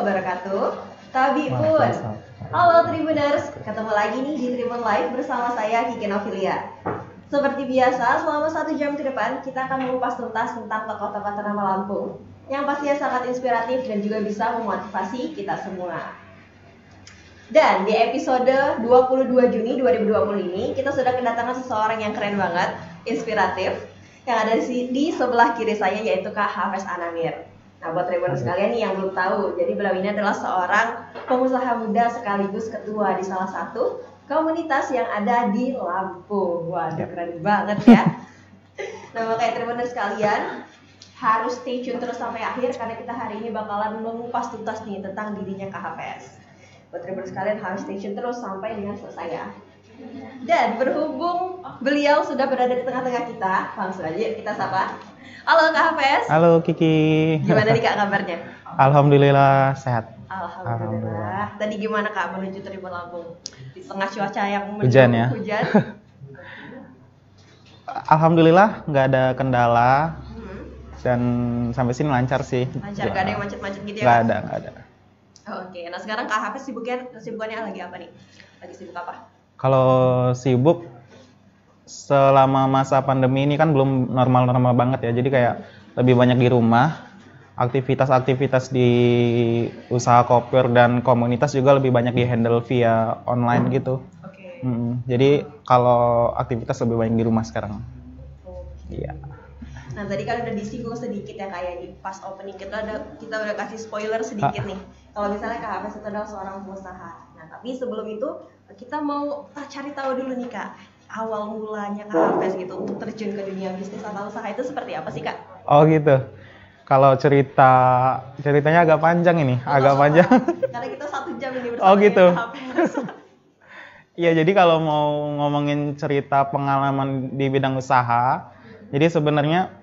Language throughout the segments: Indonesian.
wabarakatuh. Tabi pun. Halo Tribuners, ketemu lagi nih di Tribun Live bersama saya Kiki Novilia. Seperti biasa, selama satu jam ke depan kita akan mengupas tuntas tentang tokoh-tokoh ternama Lampung yang pastinya sangat inspiratif dan juga bisa memotivasi kita semua. Dan di episode 22 Juni 2020 ini kita sudah kedatangan seseorang yang keren banget, inspiratif, yang ada di, di sebelah kiri saya yaitu Kak Hafiz Anamir. Nah, buat Tribun sekalian nih yang belum tahu, jadi beliau ini adalah seorang pengusaha muda sekaligus ketua di salah satu komunitas yang ada di Lampung. Waduh, keren banget ya. nah, makanya Tribun sekalian harus stay tune terus sampai akhir karena kita hari ini bakalan mengupas tuntas nih tentang dirinya KHPS. Buat Tribun sekalian harus stay tune terus sampai dengan selesai ya. Dan berhubung beliau sudah berada di tengah-tengah kita, langsung aja kita sapa. Halo Kak Hafes. Halo Kiki. Gimana nih Kak kabarnya? Alhamdulillah sehat. Alhamdulillah. Alhamdulillah. Tadi gimana Kak menuju Tribun Lampung? Di tengah cuaca yang hujan ya. Hujan. Alhamdulillah nggak ada kendala hmm. dan sampai sini lancar sih. Lancar, nggak ada yang macet-macet gitu ya? Nggak ada, nggak ada. Oke, nah sekarang Kak Hafiz sibuknya, sibukannya lagi apa nih? Lagi sibuk apa? Kalau sibuk selama masa pandemi ini kan belum normal-normal banget ya. Jadi kayak lebih banyak di rumah. Aktivitas-aktivitas di usaha koper dan komunitas juga lebih banyak di handle via online gitu. Oke. Okay. Hmm, jadi kalau aktivitas lebih banyak di rumah sekarang. Iya. Nah tadi kan udah disinggung sedikit ya kayak di pas opening kita ada kita udah kasih spoiler sedikit nih. Kalau misalnya Kak Hafiz itu adalah seorang pengusaha. Nah tapi sebelum itu kita mau cari tahu dulu nih Kak awal mulanya Kak Hafes gitu untuk terjun ke dunia bisnis atau usaha itu seperti apa sih Kak? Oh gitu. Kalau cerita ceritanya agak panjang ini, oh, agak panjang. Karena kita satu jam ini bersama Oh gitu. Iya, jadi kalau mau ngomongin cerita pengalaman di bidang usaha, jadi sebenarnya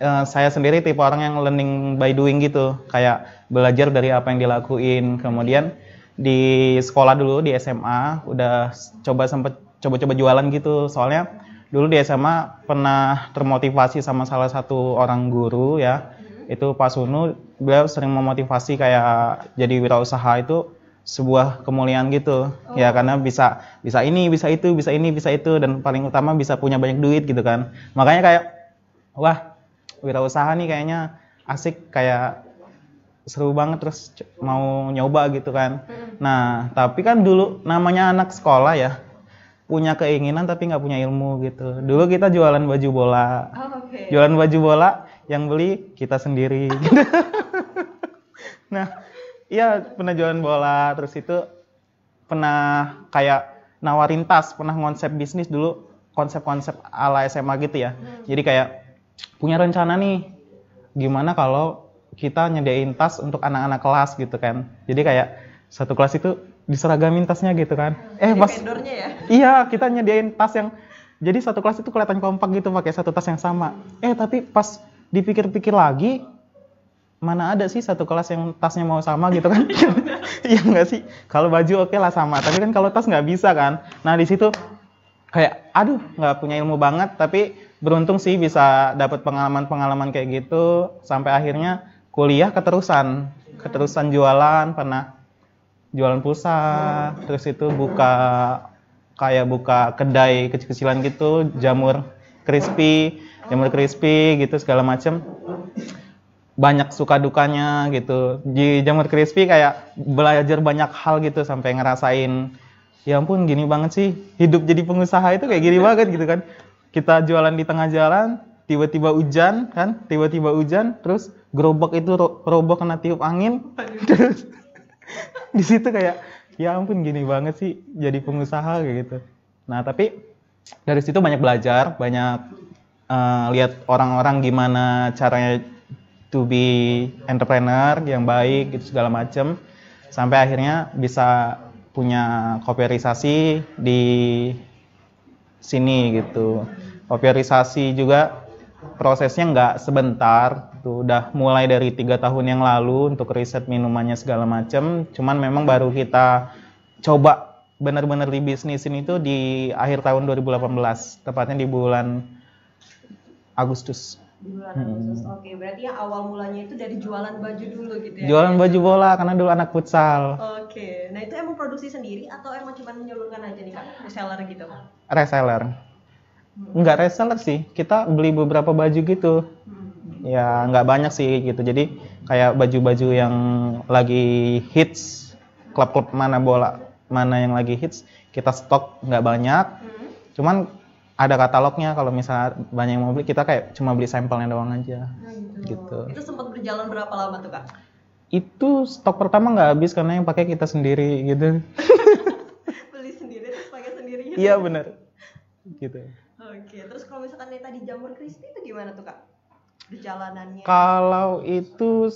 uh, saya sendiri tipe orang yang learning by doing gitu, kayak belajar dari apa yang dilakuin, kemudian di sekolah dulu di SMA udah coba sempet coba-coba jualan gitu. Soalnya dulu di SMA pernah termotivasi sama salah satu orang guru ya. Hmm. itu Pak Sunu beliau sering memotivasi kayak jadi wirausaha itu sebuah kemuliaan gitu. Oh. ya karena bisa bisa ini bisa itu bisa ini bisa itu. Dan paling utama bisa punya banyak duit gitu kan. Makanya kayak wah wirausaha nih kayaknya asik kayak seru banget terus mau nyoba gitu kan. Nah, tapi kan dulu namanya anak sekolah ya, punya keinginan tapi nggak punya ilmu gitu. Dulu kita jualan baju bola, oh, okay. jualan baju bola yang beli kita sendiri. Gitu. nah, iya pernah jualan bola, terus itu pernah kayak nawarin tas, pernah konsep bisnis dulu konsep-konsep ala SMA gitu ya. Hmm. Jadi kayak punya rencana nih, gimana kalau kita nyediain tas untuk anak-anak kelas gitu kan. Jadi kayak satu kelas itu diseragamin tasnya gitu kan. Eh pas ya? Iya, kita nyediain tas yang jadi satu kelas itu kelihatan kompak gitu pakai satu tas yang sama. Eh tapi pas dipikir-pikir lagi mana ada sih satu kelas yang tasnya mau sama gitu kan? Iya enggak sih? Kalau baju oke okay lah sama, tapi kan kalau tas nggak bisa kan. Nah di situ kayak aduh nggak punya ilmu banget, tapi beruntung sih bisa dapat pengalaman-pengalaman kayak gitu. Sampai akhirnya kuliah keterusan keterusan jualan pernah jualan pulsa terus itu buka kayak buka kedai kecil-kecilan gitu jamur crispy jamur crispy gitu segala macem. Banyak suka dukanya gitu. Di jamur crispy kayak belajar banyak hal gitu sampai ngerasain ya ampun gini banget sih. Hidup jadi pengusaha itu kayak gini banget gitu kan. Kita jualan di tengah jalan tiba-tiba hujan kan tiba-tiba hujan terus gerobak itu roboh kena tiup angin terus di situ kayak ya ampun gini banget sih jadi pengusaha kayak gitu. Nah tapi dari situ banyak belajar banyak uh, lihat orang-orang gimana caranya to be entrepreneur yang baik gitu segala macem. Sampai akhirnya bisa punya kopierisasi di sini gitu. Kopierisasi juga prosesnya nggak sebentar tuh. Udah mulai dari tiga tahun yang lalu untuk riset minumannya segala macam cuman memang baru kita coba benar-benar di bisnis ini tuh di akhir tahun 2018 tepatnya di bulan Agustus Di bulan Agustus. Oke, berarti yang awal mulanya itu dari jualan baju dulu gitu ya. Jualan baju bola karena dulu anak futsal. Oke. Nah, itu emang produksi sendiri atau emang cuma menyalurkan aja nih Kak? Reseller gitu. Reseller. Enggak reseller sih. Kita beli beberapa baju gitu. Hmm. Ya nggak banyak sih gitu. Jadi kayak baju-baju yang lagi hits, klub-klub mana bola mana yang lagi hits, kita stok nggak banyak. Hmm. Cuman ada katalognya kalau misalnya banyak yang mau beli kita kayak cuma beli sampelnya doang aja. Nah, Gitu. Itu sempat berjalan berapa lama tuh Kak? Itu stok pertama nggak habis karena yang pakai kita sendiri gitu. Beli sendiri terus pakai sendiri. Iya bener. Gitu. Oke, terus kalau misalkan tadi jamur crispy itu gimana tuh kak? Perjalanannya? Kalau itu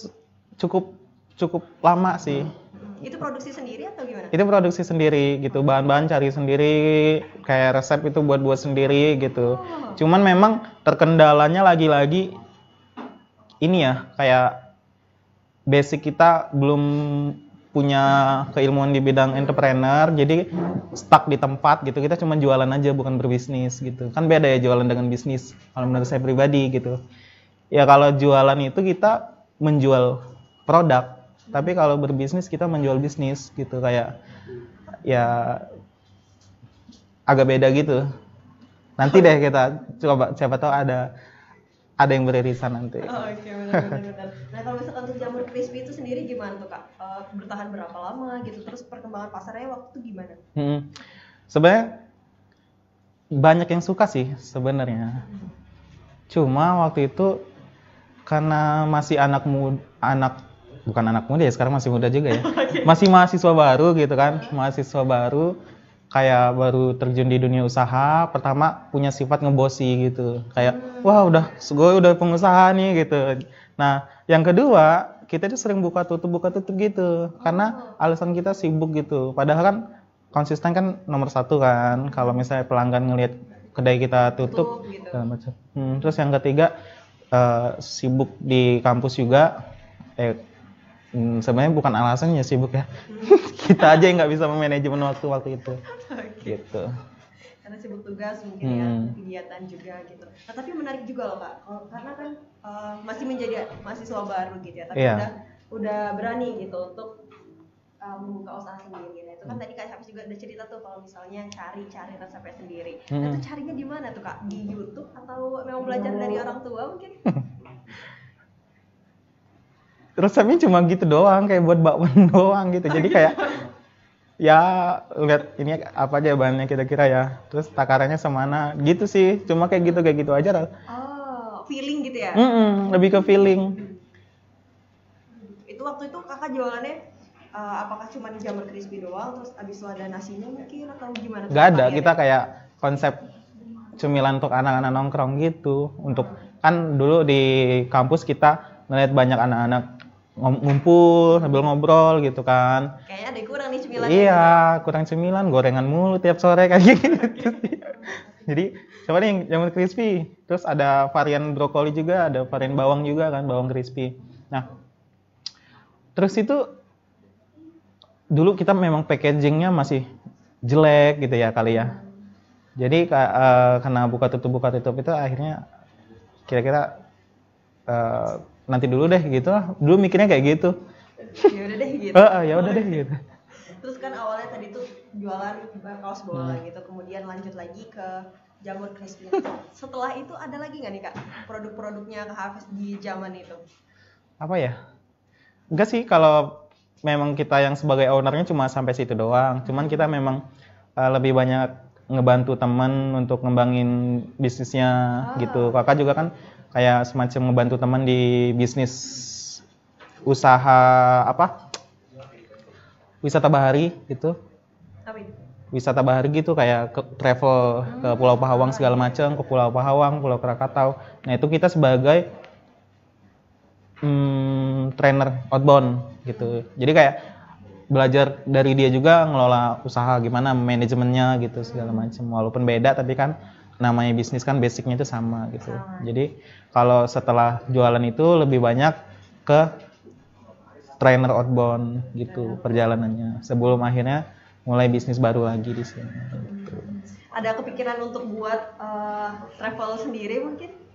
cukup cukup lama sih. Hmm, Itu produksi sendiri atau gimana? Itu produksi sendiri gitu, bahan-bahan cari sendiri, kayak resep itu buat-buat sendiri gitu. Oh. Cuman memang terkendalanya lagi-lagi ini ya, kayak basic kita belum punya keilmuan di bidang entrepreneur, jadi stuck di tempat gitu. Kita cuma jualan aja, bukan berbisnis gitu. Kan beda ya jualan dengan bisnis. Kalau menurut saya pribadi gitu. Ya kalau jualan itu kita menjual produk, tapi kalau berbisnis kita menjual bisnis gitu kayak ya agak beda gitu. Nanti deh kita coba siapa tahu ada ada yang beririsan nanti. Oh, Oke, benar-benar. Nah kalau misalkan untuk jamur crispy itu sendiri gimana tuh kak? Eh, bertahan berapa lama gitu? Terus perkembangan pasarnya waktu itu gimana? Hmm. Sebenarnya banyak yang suka sih sebenarnya. Cuma waktu itu karena masih anak muda, anak bukan anak muda ya sekarang masih muda juga ya. Masih mahasiswa baru gitu kan, mahasiswa baru kayak baru terjun di dunia usaha, pertama punya sifat ngebosi gitu. Kayak wah udah gue udah pengusaha nih gitu. Nah, yang kedua, kita tuh sering buka tutup buka tutup gitu karena alasan kita sibuk gitu. Padahal kan konsisten kan nomor satu kan. Kalau misalnya pelanggan ngelihat kedai kita tutup, Tutup gitu. macam. Hmm, terus yang ketiga eh, sibuk di kampus juga. Eh, hmm, sebenarnya bukan alasannya sibuk ya. kita aja yang nggak bisa memanajemen waktu waktu itu. Oke. Gitu. Karena sibuk tugas mungkin ya, Hmm. kegiatan juga gitu. Nah tapi menarik juga loh kak, Kalau- karena kan eh, masih menjadi mahasiswa baru gitu ya, tapi Iya. udah udah berani gitu untuk eh, membuka usaha sendiri. Nah itu kan tadi kak Hafiz juga udah cerita tuh kalau misalnya cari-cari resepnya sendiri. Nah Hmm. itu carinya di mana tuh kak? Di YouTube atau memang belajar dari orang tua mungkin? resepnya cuma gitu doang kayak buat bakwan doang gitu jadi kayak ya lihat ini apa aja bahannya kira-kira ya terus takarannya semana gitu sih cuma kayak gitu kayak gitu aja lah Oh, feeling gitu ya? Mm-mm, lebih ke feeling Itu waktu itu kakak jualannya eh, apakah cuma jamur crispy doang terus abis itu ada nasinya mungkin atau gimana? nggak ada variannya? kita kayak konsep cemilan untuk anak-anak nongkrong gitu untuk kan dulu di kampus kita melihat banyak anak-anak ngumpul sambil ngobrol gitu kan Kayaknya ada kurang nih cemilan. Iya, kurang cemilan, gorengan mulu tiap sore kayak gitu. Jadi coba nih yang jamur crispy. Terus ada varian brokoli juga, ada varian bawang juga kan, bawang crispy. Nah, terus itu dulu kita memang packagingnya masih jelek gitu ya kali ya. Jadi eh, karena buka tutup buka tutup itu akhirnya kira-kira eh, nanti dulu deh gitu lah. Dulu mikirnya kayak gitu. ya udah deh gitu. Eh, eh, ya udah deh gitu. Terus kan awalnya tadi tuh jualan kaos bola Hmm. gitu, kemudian lanjut lagi ke jamur crispy. Setelah itu ada lagi nggak nih kak produk-produknya Kak Hafiz di zaman itu? apa ya? Enggak sih kalau memang kita yang sebagai ownernya cuma sampai situ doang. Cuman kita memang uh, lebih banyak ngebantu teman untuk ngembangin bisnisnya Ah. gitu. Kakak juga kan kayak semacam ngebantu teman di bisnis usaha apa? Wisata bahari gitu. Wisata bahari gitu kayak ke travel ke Pulau Pahawang segala macam, ke Pulau Pahawang, Pulau Krakatau. Nah, itu kita sebagai hmm, trainer outbound gitu. Jadi kayak belajar dari dia juga ngelola usaha gimana manajemennya gitu segala macam. Walaupun beda tapi kan namanya bisnis kan basicnya itu sama gitu. Sama. Jadi kalau setelah jualan itu lebih banyak ke trainer outbound gitu perjalanannya. Sebelum akhirnya mulai bisnis baru lagi di sini. gitu. Ada kepikiran untuk buat eh, travel sendiri mungkin?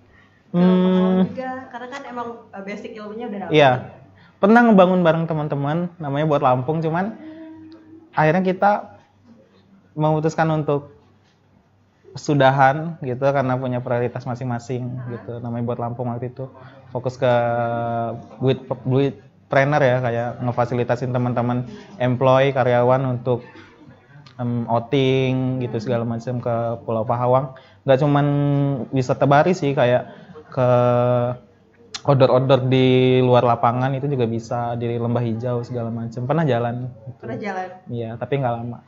pengalaman juga karena kan emang uh, basic ilmunya udah dapet Iya. Pernah ngebangun bareng teman-teman namanya buat Lampung cuman akhirnya kita memutuskan untuk sudahan gitu karena punya prioritas masing-masing gitu. Namanya buat Lampung waktu itu. Fokus ke duit duit trainer ya kayak ngefasilitasin teman-teman employee karyawan untuk em, outing gitu segala macam ke Pulau Pahawang. Nggak cuman wisata Bari sih kayak ke order-order di luar lapangan itu juga bisa di lembah hijau segala macam. Pernah jalan? Gitu. pernah jalan? Iya tapi nggak lama.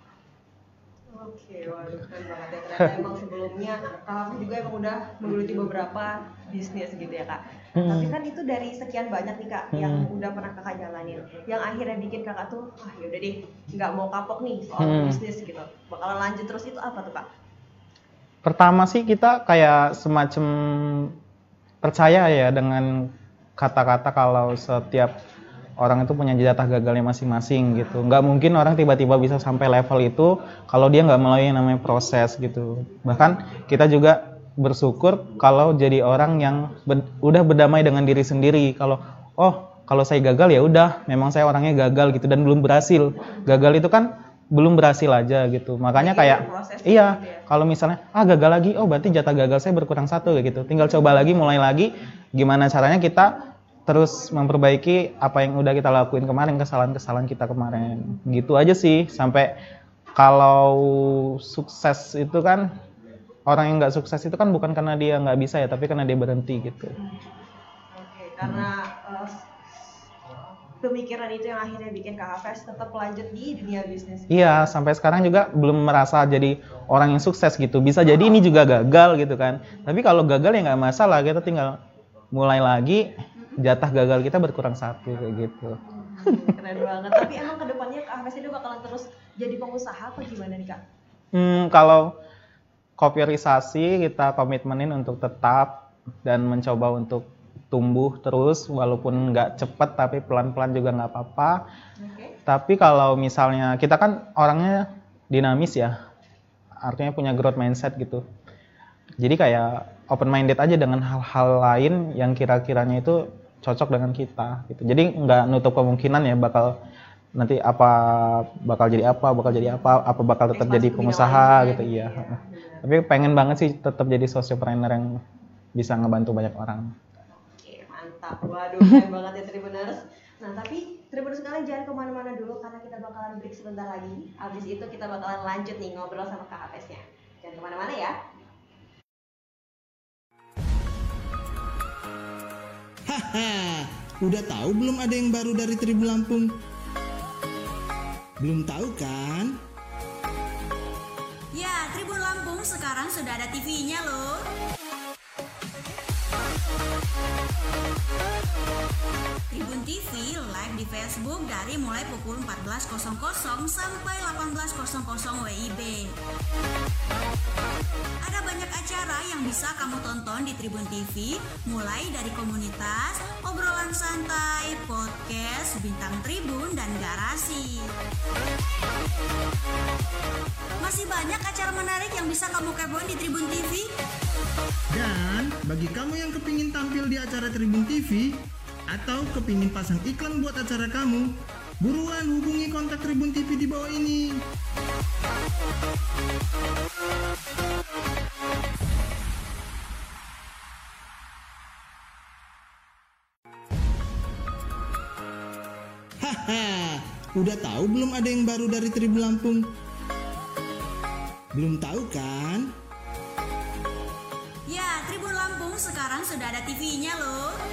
Oke, waduh keren banget emang sebelumnya Kak Hafiz juga emang udah menggeluti beberapa bisnis gitu ya Kak. Hmm. Tapi kan itu dari sekian banyak nih Kak yang udah pernah Kakak jalanin. Yang akhirnya bikin Kakak tuh, ah yaudah deh, nggak mau kapok nih soal Hmm. bisnis gitu. Bakalan lanjut terus itu apa tuh Kak? pertama sih kita kayak semacam percaya ya dengan kata-kata kalau setiap orang itu punya jatah gagalnya masing-masing gitu. Nggak mungkin orang tiba-tiba bisa sampai level itu kalau dia nggak melalui yang namanya proses gitu. Bahkan kita juga bersyukur kalau jadi orang yang ber- udah berdamai dengan diri sendiri. Kalau oh kalau saya gagal ya udah, memang saya orangnya gagal gitu dan belum berhasil. Gagal itu kan belum berhasil aja gitu. Makanya Jadi kayak iya, gitu ya. kalau misalnya ah gagal lagi, oh berarti jatah gagal saya berkurang satu gitu. Tinggal coba lagi, mulai lagi. Gimana caranya kita terus memperbaiki apa yang udah kita lakuin kemarin, kesalahan-kesalahan kita kemarin. Gitu aja sih. Sampai kalau sukses itu kan orang yang nggak sukses itu kan bukan karena dia nggak bisa ya, tapi karena dia berhenti gitu. Oke, karena eh, pemikiran itu yang akhirnya bikin Kak Hafiz tetap lanjut di dunia bisnis. Iya, sampai sekarang juga belum merasa jadi orang yang sukses gitu. Bisa jadi ini juga gagal gitu kan. Tapi kalau gagal ya nggak masalah, kita tinggal mulai lagi. Jatah gagal kita berkurang satu kayak gitu. Keren banget. Tapi emang ke depannya Kak Hafiz itu bakalan terus jadi pengusaha apa gimana nih Kak? Hmm, kalau kopiorisasi kita komitmenin untuk tetap dan mencoba untuk tumbuh terus walaupun nggak cepet tapi pelan-pelan juga nggak apa-apa. Oke. Tapi kalau misalnya kita kan orangnya dinamis ya, artinya punya growth mindset gitu. Jadi kayak open minded aja dengan hal-hal lain yang kira-kiranya itu cocok dengan kita gitu. Jadi nggak nutup kemungkinan ya bakal nanti apa bakal jadi apa, bakal jadi apa, apa bakal tetap Ekspansi jadi pengusaha gitu iya. iya. Tapi pengen banget sih tetap jadi sociopreneur yang bisa ngebantu banyak orang. Oke, mantap. Waduh, keren banget ya Tribuners. Nah, tapi Tribuners kalian jangan ke mana-mana dulu karena kita bakalan break sebentar lagi. Habis itu kita bakalan lanjut nih ngobrol sama Kak Hafiz-nya. Jangan ke mana-mana ya. Haha, udah tahu belum ada yang baru dari Tribun Lampung? Belum tahu kan? Ya, Tribun Lampung sekarang sudah ada TV-nya loh. Tribun TV live di Facebook dari mulai pukul 14.00 sampai 18.00 WIB. Ada banyak acara yang bisa kamu tonton di Tribun TV, mulai dari komunitas, obrolan santai, podcast, bintang tribun, dan garasi. Masih banyak acara menarik yang bisa kamu kepoin di Tribun TV. Dan bagi kamu yang kepingin tampil di acara Tribun TV atau kepingin pasang iklan buat acara kamu, buruan hubungi kontak Tribun TV di bawah ini. Haha, udah tahu belum ada yang baru dari Tribun Lampung? Belum tahu kan? Ya, Tribun Lampung sekarang sudah ada TV-nya loh.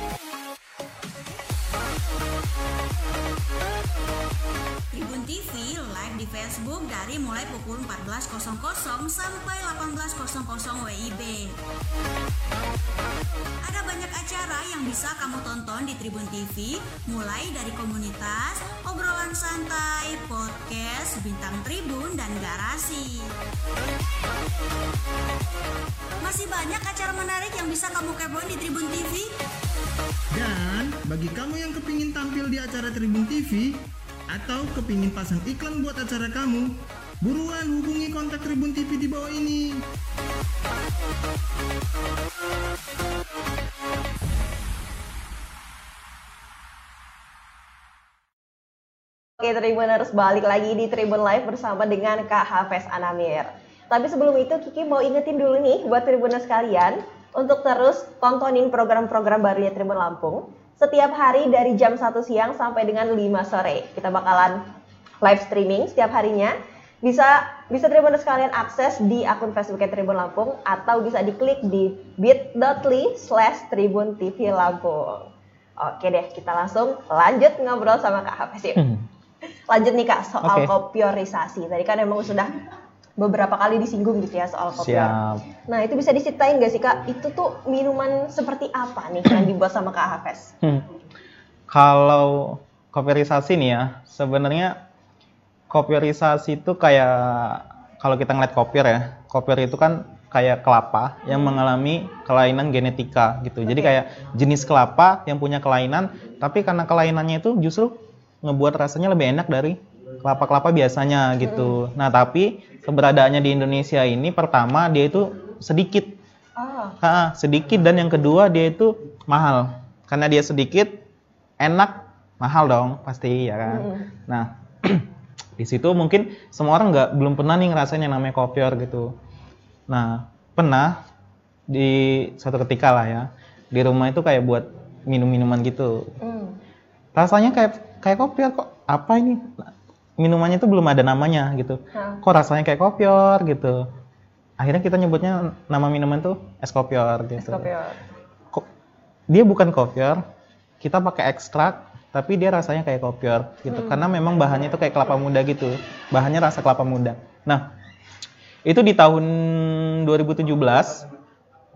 Tribun TV live di Facebook dari mulai pukul 14.00 sampai 18.00 WIB. Ada banyak acara yang bisa kamu tonton di Tribun TV, mulai dari komunitas, obrolan santai, podcast, bintang tribun, dan garasi. Masih banyak acara menarik yang bisa kamu kepoin di Tribun TV. Dan bagi kamu yang kepingin tampil di acara Tribun TV atau kepingin pasang iklan buat acara kamu, buruan hubungi kontak Tribun TV di bawah ini. Oke Tribuners, balik lagi di Tribun Live bersama dengan Kak Hafiz Anamir. Tapi sebelum itu Kiki mau ingetin dulu nih buat Tribuners kalian untuk terus tontonin program-program barunya Tribun Lampung setiap hari dari jam 1 siang sampai dengan 5 sore. Kita bakalan live streaming setiap harinya. Bisa bisa Tribuners kalian akses di akun Facebook Tribun Lampung atau bisa diklik di bit.ly slash Tribun TV Lampung. Oke deh, kita langsung lanjut ngobrol sama Kak yuk. Hmm. Lanjut nih Kak soal Oke. kopiorisasi. Tadi kan emang sudah beberapa kali disinggung gitu ya soal. Siap. Nah itu bisa diceritain gak sih Kak? Itu tuh minuman seperti apa nih yang dibuat sama Kak Hafes? Hmm. Kalau kopiorisasi nih ya, sebenarnya kopiorisasi itu kayak kalau kita ngeliat kopior ya, kopior itu kan kayak kelapa yang mengalami kelainan genetika gitu. Jadi Oke. kayak jenis kelapa yang punya kelainan, tapi karena kelainannya itu justru ngebuat rasanya lebih enak dari kelapa-kelapa biasanya gitu. Nah, tapi keberadaannya di Indonesia ini pertama dia itu sedikit Ah, Ha, sedikit dan yang kedua dia itu mahal. Karena dia sedikit, enak, mahal dong pasti ya kan. Mm-mm. Nah, di situ mungkin semua orang nggak belum pernah nih ngerasain yang namanya kopior gitu. Nah, pernah di suatu ketika lah ya di rumah itu kayak buat minum-minuman gitu. hmm. Rasanya kayak kayak kopior kok. Apa ini? Minumannya itu belum ada namanya gitu. Nah, Kok rasanya kayak kopior gitu. Akhirnya kita nyebutnya nama minuman tuh es kopior gitu. es kopior. dia bukan kopior kita pakai ekstrak tapi dia rasanya kayak kopior gitu. Karena memang bahannya itu kayak kelapa muda gitu. Bahannya rasa kelapa muda. Nah itu di tahun 2017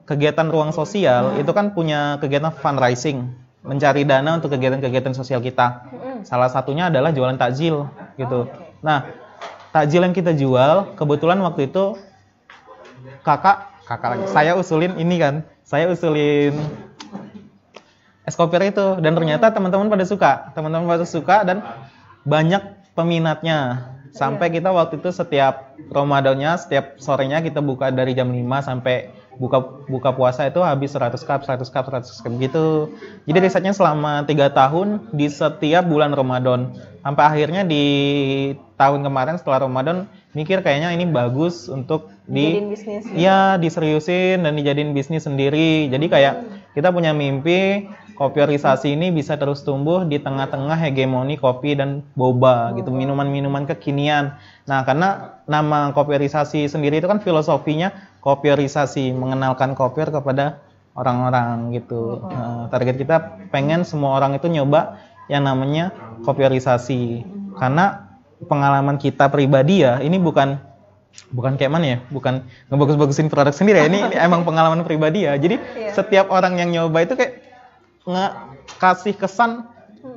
kegiatan ruang sosial itu kan punya kegiatan fundraising mencari dana untuk kegiatan-kegiatan sosial kita. Mm-mm. salah satunya adalah jualan takjil gitu. Oh, oke. nah takjil yang kita jual kebetulan waktu itu kakak kakak lagi. Saya usulin ini kan. Saya usulin es kopior itu. Dan ternyata teman-teman pada suka. Teman-teman pada suka dan banyak peminatnya. Sampai kita waktu itu setiap Ramadannya setiap sorenya kita buka dari jam 5 sampai buka buka puasa itu habis 100 cup 100 cup 100 cup gitu jadi risetnya selama tiga tahun di setiap bulan Ramadan sampai akhirnya di tahun kemarin setelah Ramadan mikir kayaknya ini bagus untuk di. Iya, diseriusin dan dijadiin bisnis sendiri. Jadi kayak kita punya mimpi kopiorisasi ini bisa terus tumbuh di tengah-tengah hegemoni kopi dan boba gitu, minuman-minuman kekinian. Nah, karena nama kopiorisasi sendiri itu kan filosofinya kopiorisasi, mengenalkan kopior kepada orang-orang gitu. Nah, target kita pengen semua orang itu nyoba yang namanya kopiorisasi. Karena pengalaman kita pribadi ya, ini bukan bukan kayak mana ya, bukan ngebagus-bagusin produk sendiri ya. Ini, ini emang pengalaman pribadi ya. Jadi Iya. setiap orang yang nyoba itu kayak nge kasih kesan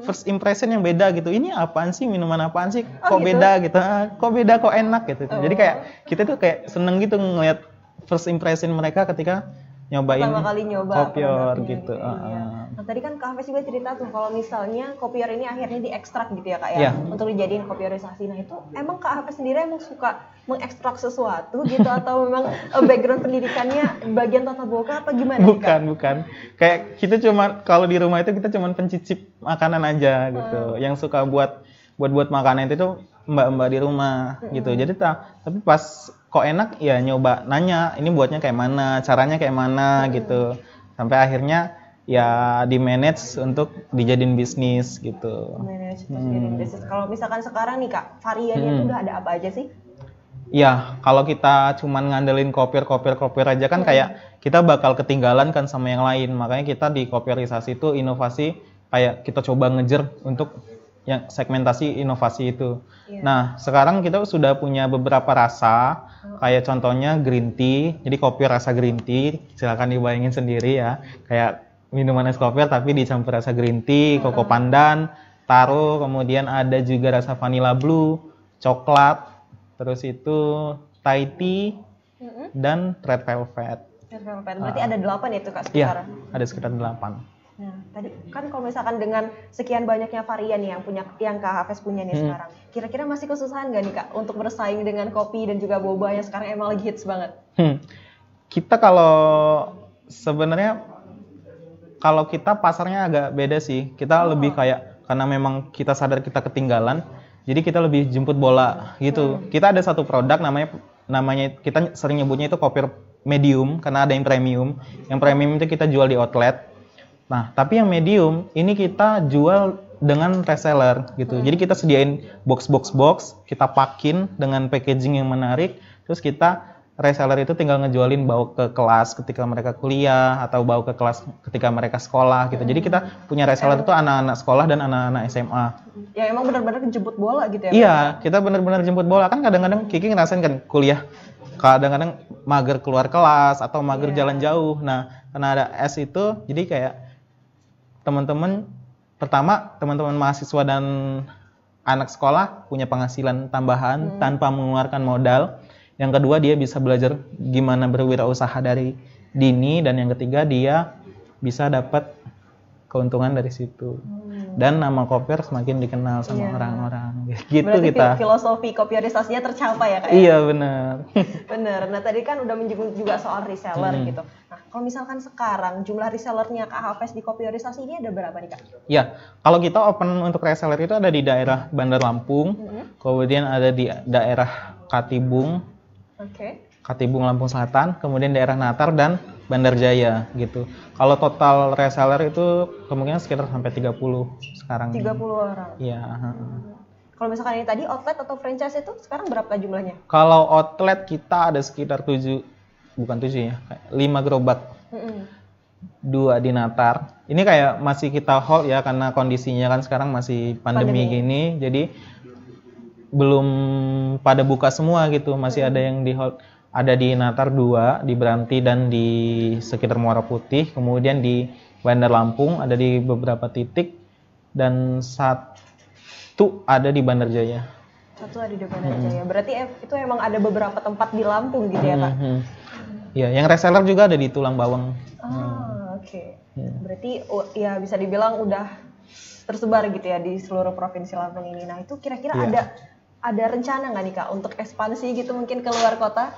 first impression yang beda gitu. Ini apaan sih minuman apaan sih? Oh, Kok gitu? beda gitu? Ah, Kok beda kok enak gitu. Jadi Oh. kayak kita tuh kayak seneng gitu ngeliat first impression mereka ketika nyobain Pertama kali nyoba kopior gitu. iya. ah. Nah tadi kan Kak Hafiz juga cerita tuh kalau misalnya kopior ini akhirnya diekstrak gitu ya kak ya untuk dijadiin kopiorisasi. Nah itu emang Kak Hafiz sendiri emang suka mengekstrak sesuatu gitu atau memang eh, background pendidikannya bagian tata boga apa gimana? nih, Kak? Bukan, bukan. Kayak kita cuma kalau di rumah itu kita cuma pencicip makanan aja gitu. Hmm. Yang suka buat buat buat makanan itu tuh mbak-mbak di rumah gitu. Hmm. Jadi ta- tapi pas kok enak ya nyoba nanya ini buatnya kayak mana, caranya kayak mana Hmm. gitu. Sampai akhirnya ya di manage untuk dijadiin bisnis gitu. Manage terus Hmm. jadiin bisnis. Kalau misalkan sekarang nih kak variannya Hmm. udah ada apa aja sih? Ya, kalau kita cuman ngandelin kopior, kopior, kopior aja kan kayak kita bakal ketinggalan kan sama yang lain. Makanya kita di kopiorisasi itu inovasi kayak kita coba ngejer untuk yang segmentasi inovasi itu. Iya. Nah, sekarang kita sudah punya beberapa rasa, kayak contohnya green tea. Jadi kopior rasa green tea, silakan dibayangin sendiri ya. Kayak minuman es kopior tapi dicampur rasa green tea, koko pandan, taro, kemudian ada juga rasa vanilla blue, coklat, terus itu Thai tea Mm-mm. dan red velvet. Red velvet. Berarti ada delapan ya itu kak Iya, sekarang. ada sekitar 8. Nah, tadi kan kalau misalkan dengan sekian banyaknya varian yang punya yang Kak Hafes punya nih Hmm. sekarang, kira-kira masih kesusahan nggak nih Kak untuk bersaing dengan kopi dan juga boba yang sekarang emang lagi hits banget? Hmm. Kita kalau sebenarnya kalau kita pasarnya agak beda sih. Kita Oh. lebih kayak karena memang kita sadar kita ketinggalan. Jadi kita lebih jemput bola gitu. Kita ada satu produk namanya namanya kita sering nyebutnya itu kopier medium karena ada yang premium. Yang premium itu kita jual di outlet. Nah, tapi yang medium ini kita jual dengan reseller gitu. Jadi kita sediain box box box, kita pakin dengan packaging yang menarik, terus kita reseller itu tinggal ngejualin bawa ke kelas ketika mereka kuliah atau bawa ke kelas ketika mereka sekolah gitu. Jadi kita punya reseller itu anak-anak sekolah dan anak-anak SMA. Ya emang benar-benar jemput bola gitu ya. Iya, kita benar-benar jemput bola kan kadang-kadang Kiki ngerasain kan kuliah kadang-kadang mager keluar kelas atau mager jalan jauh. Nah, karena ada S itu jadi kayak teman-teman pertama teman-teman mahasiswa dan anak sekolah punya penghasilan tambahan tanpa mengeluarkan modal. Yang kedua dia bisa belajar gimana berwirausaha dari dini dan yang ketiga dia bisa dapat keuntungan dari situ. Dan nama Kopier semakin dikenal sama Iya. orang-orang. Gitu Berarti kita. fi- filosofi kopiorisasinya tercapai ya kak? ya? Iya benar. Bener. Nah tadi kan udah menyinggung juga soal reseller Hmm. gitu. Nah kalau misalkan sekarang jumlah resellernya Kak Hafes di kopiorisasi ini ada berapa nih kak? Ya, kalau kita open untuk reseller itu ada di daerah Bandar Lampung, kemudian ada di daerah Katibung, Oke. Katibung Lampung Selatan, kemudian daerah Natar dan Bandar Jaya gitu. Kalau total reseller itu kemungkinan sekitar sampai 30 sekarang. 30 orang. Iya. Kalau misalkan ini tadi outlet atau franchise itu sekarang berapa jumlahnya? Kalau outlet kita ada sekitar 7 bukan 7 ya, kayak 5 gerobak. Mm-mm. dua di Natar. Ini kayak masih kita hold ya karena kondisinya kan sekarang masih pandemi, Pandemi. gini, jadi belum pada buka semua gitu. Masih ada yang di hold. Ada di Natar dua, di Beranti dan di sekitar Muara Putih. Kemudian di Bandar Lampung ada di beberapa titik dan satu ada di Bandar Jaya. Satu ada di Bandar Jaya. Berarti itu emang ada beberapa tempat di Lampung gitu ya kak? Mhm. Iya, yang reseller juga ada di Tulang Bawang. Ah oke. Iya. Berarti oh, ya bisa dibilang udah tersebar gitu ya di seluruh provinsi Lampung ini. Nah itu kira-kira Iya. ada ada rencana nggak nih kak untuk ekspansi gitu mungkin ke luar kota?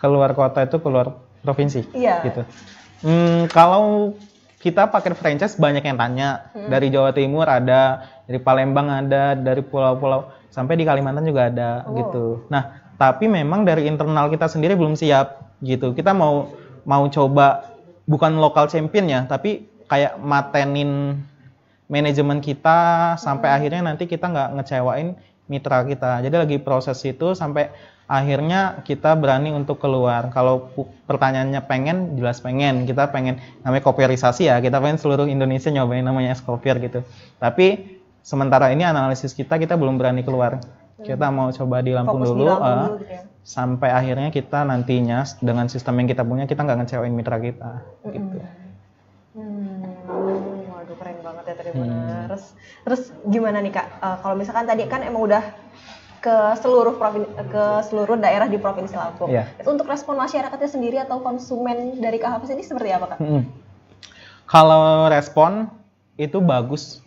Keluar kota itu keluar provinsi Iya. gitu. Hmm, kalau kita pakai franchise banyak yang tanya dari Jawa Timur ada, dari Palembang ada, dari pulau-pulau sampai di Kalimantan juga ada Oh. gitu. Nah, tapi memang dari internal kita sendiri belum siap gitu. Kita mau mau coba bukan lokal champion ya, tapi kayak matenin manajemen kita sampai akhirnya nanti kita nggak ngecewain mitra kita. Jadi lagi proses itu sampai akhirnya kita berani untuk keluar. Kalau pertanyaannya pengen, jelas pengen. Kita pengen namanya kopierisasi ya. Kita pengen seluruh Indonesia nyobain namanya es kopier gitu. Tapi sementara ini analisis kita kita belum berani keluar. Kita mau coba di Lampung Fokus di dulu. Lampung eh, dulu gitu ya. sampai akhirnya kita nantinya dengan sistem yang kita punya kita nggak ngecewain mitra kita gitu. Hmm, waduh keren banget ya Tribuners. Terus gimana nih kak? Eh, kalau misalkan tadi kan emang udah ke seluruh provin ke seluruh daerah di provinsi Lampung. Itu untuk respon masyarakatnya sendiri atau konsumen dari Kak Hafiz ini seperti apa kak? Mm-mm. Kalau respon itu bagus.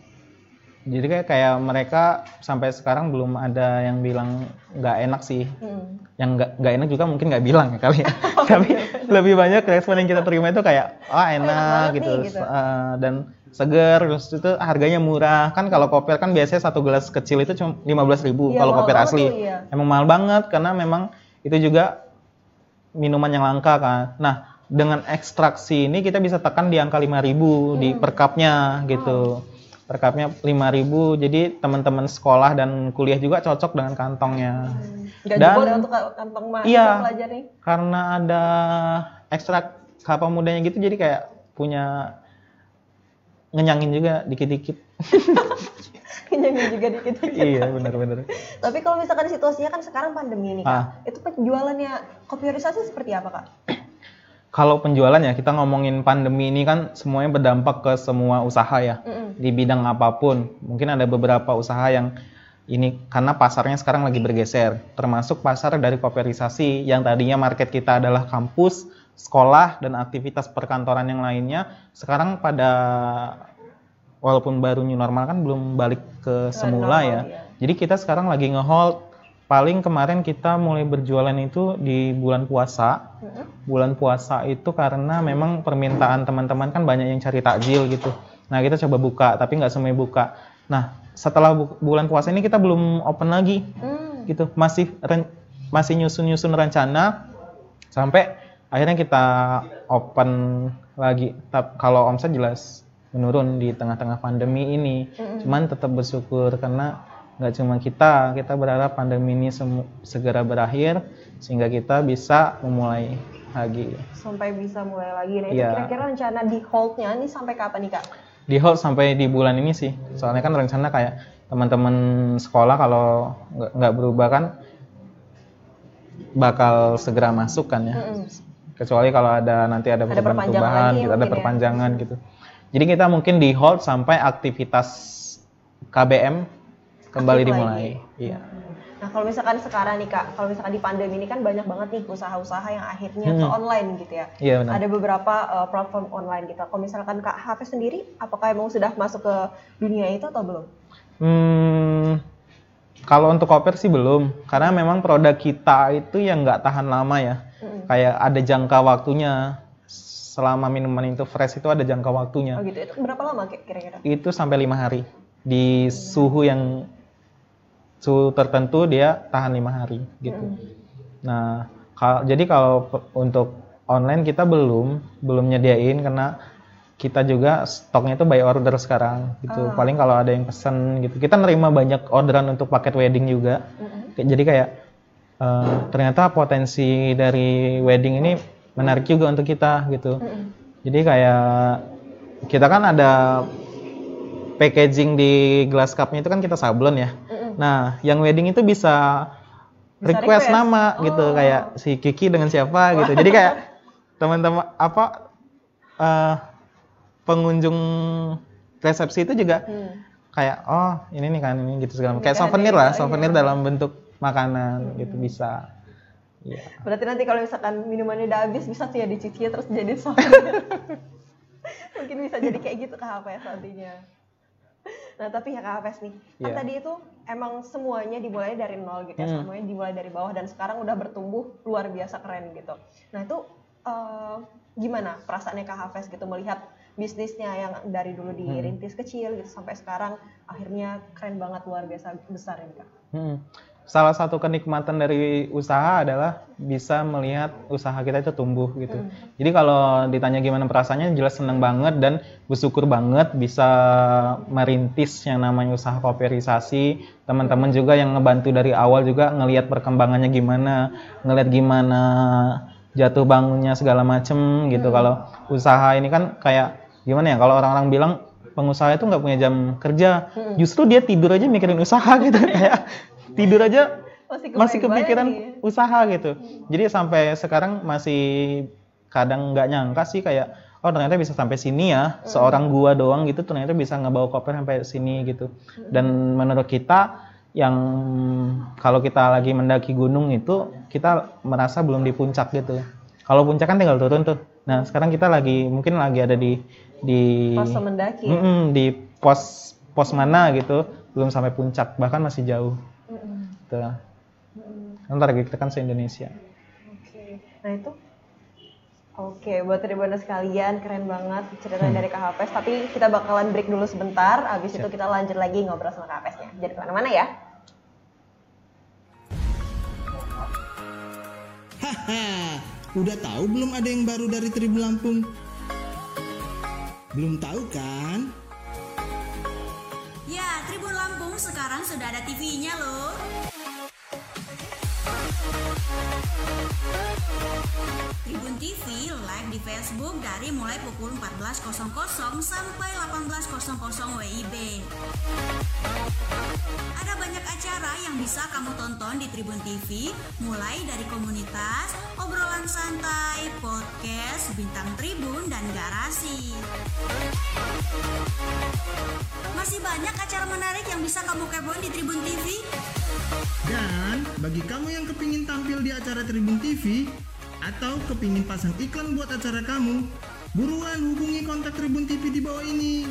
Jadi kayak kayak mereka sampai sekarang belum ada yang bilang nggak enak sih. Hmm. Yang nggak nggak enak juga mungkin nggak bilang ya kali ya. Tapi lebih banyak respon yang kita terima itu kayak oh enak banget gitu, nih, gitu. Eh, dan seger terus itu harganya murah kan kalau kopier kan biasanya satu gelas kecil itu cuma 15.000 ribu Iya, kalau banget asli iya. emang mahal banget karena memang itu juga minuman yang langka kan. Nah, dengan ekstraksi ini kita bisa tekan di angka 5000 di per cupnya gitu. Per cupnya 5000 jadi teman-teman sekolah dan kuliah juga cocok dengan kantongnya. Gak Dan- ya untuk ka- kantong mahasiswa Iya. pelajar nih. Karena ada ekstrak kelapa mudanya gitu jadi kayak punya ngenyangin juga dikit-dikit. Kenyangin juga dikit-dikit. iya, benar-benar. Tapi kalau misalkan situasinya kan sekarang pandemi nih kak, Ah. itu penjualannya kopiorisasi seperti apa kak? Kalau penjualan ya kita ngomongin pandemi ini kan semuanya berdampak ke semua usaha ya. Mm-mm. di bidang apa pun. Mungkin ada beberapa usaha yang ini karena pasarnya sekarang lagi bergeser, termasuk pasar dari kopierisasi yang tadinya market kita adalah kampus, sekolah dan aktivitas perkantoran yang lainnya, sekarang pada walaupun baru new normal kan belum balik ke semula normal, ya. iya. Jadi kita sekarang lagi ngehold paling kemarin kita mulai berjualan itu di bulan puasa. Bulan puasa itu karena memang permintaan teman-teman kan banyak yang cari takjil gitu. Nah kita coba buka, tapi nggak semuanya buka. Nah, setelah bu- bulan puasa ini kita belum open lagi Hmm. gitu. Masih masih nyusun-nyusun rencana sampai akhirnya kita open lagi. Tap, kalau omset jelas menurun di tengah-tengah pandemi ini. Cuman tetap bersyukur karena nggak cuma kita, kita berharap pandemi ini semu- segera berakhir sehingga kita bisa memulai lagi. Sampai bisa mulai lagi. Nah, Iya. kira-kira rencana di hold-nya nih sampai kapan nih, Kak? Di hold sampai di bulan ini sih. Soalnya kan rencana kayak teman-teman sekolah kalau nggak berubah kan bakal segera masuk kan ya. Mm-mm. Kecuali kalau ada nanti ada perubahan-perubahan lagi gitu, ada ya. perpanjangan gitu. Jadi kita mungkin di hold sampai aktivitas KBM kembali Aktif dimulai. lagi. Iya. Nah, kalau misalkan sekarang nih, Kak, kalau misalkan di pandemi ini kan banyak banget nih usaha-usaha yang akhirnya Hmm. ke online gitu ya. Iya benar. Ada beberapa uh, platform online gitu. Kalau misalkan Kak Hafiz sendiri, apakah emang sudah masuk ke dunia itu atau belum? Hmm, kalau untuk koper sih belum, karena memang produk kita itu yang nggak tahan lama ya. Mm-mm. Kayak ada jangka waktunya. Selama minuman itu fresh itu ada jangka waktunya. Oh gitu. Itu berapa lama kira-kira? Itu sampai lima hari di suhu yang suhu tertentu dia tahan lima hari gitu. Mm-mm. Nah, kal- jadi kalau untuk online kita belum belum nyediain karena kita juga stoknya itu by order sekarang gitu. Ah. Paling kalau ada yang pesen gitu. Kita nerima banyak orderan untuk paket wedding juga. Kayak- Jadi kayak eh, ternyata potensi dari wedding ini menarik juga untuk kita gitu. Jadi kayak kita kan ada packaging di glass cupnya itu kan kita sablon ya. Nah, yang wedding itu bisa Bisa request, request. nama gitu Oh. kayak si Kiki dengan siapa gitu. Jadi kayak teman-teman apa eh, pengunjung resepsi itu juga Hmm. kayak oh ini nih kan ini gitu segala macam. Kayak kan souvenir lah, souvenir iya. dalam bentuk makanan gitu bisa. Iya. Berarti nanti kalau misalkan minumannya udah habis bisa tuh ya dicuci terus jadi souvenir. Mungkin bisa jadi kayak gitu Kak Hafes nantinya. Nah tapi ya Kak Hafes nih, kan Iya. tadi itu emang semuanya dimulai dari nol gitu ya, Hmm. semuanya dimulai dari bawah dan sekarang udah bertumbuh luar biasa keren gitu. Nah itu eh, gimana perasaannya Kak Hafes gitu melihat bisnisnya yang dari dulu dirintis kecil gitu sampai sekarang akhirnya keren banget luar biasa besar ini Kak. Hmm. Salah satu kenikmatan dari usaha adalah bisa melihat usaha kita itu tumbuh gitu. Hmm. Jadi kalau ditanya gimana perasaannya, jelas seneng banget dan bersyukur banget bisa merintis yang namanya usaha kooperisasi. Teman-teman juga yang ngebantu dari awal juga ngelihat perkembangannya gimana, ngelihat gimana jatuh bangunnya segala macem gitu. Kalau usaha ini kan kayak gimana ya? Kalau orang-orang bilang pengusaha itu nggak punya jam kerja, justru dia tidur aja mikirin usaha gitu kayak tidur aja Masih, kepikiran usaha gitu. Jadi sampai sekarang masih kadang nggak nyangka sih kayak oh ternyata bisa sampai sini ya seorang gua doang gitu ternyata bisa ngebawa koper sampai sini gitu. Dan menurut kita yang kalau kita lagi mendaki gunung itu kita merasa belum di puncak gitu. Kalau puncak kan tinggal turun tuh. Nah sekarang kita lagi mungkin lagi ada di di mendaki. Mm-mm, di pos pos mana gitu belum sampai puncak bahkan masih jauh. Gitu. Kan target kita kan se-Indonesia. Oke, nah itu Oke, buat Tribuners sekalian, keren banget ceritanya dari Kak Hafes. Tapi kita bakalan break dulu sebentar, habis itu kita lanjut lagi ngobrol sama Kak Hafesnya. Jadi ke mana-mana ya. Haha, udah tahu belum ada yang baru dari Tribun Lampung? Belum tahu kan? Ya, Tribun Lampung sekarang sudah ada TV-nya loh. Tribun TV live di Facebook dari mulai pukul 14.00 sampai 18.00 WIB. Ada banyak acara yang bisa kamu tonton di Tribun TV, mulai dari komunitas, obrolan santai, podcast, bintang tribun, dan garasi. Masih banyak acara menarik yang bisa kamu kepoin di Tribun TV. Dan bagi kamu yang kepingin tampil di acara Tribun TV atau kepingin pasang iklan buat acara kamu, buruan hubungi kontak Tribun TV di bawah ini.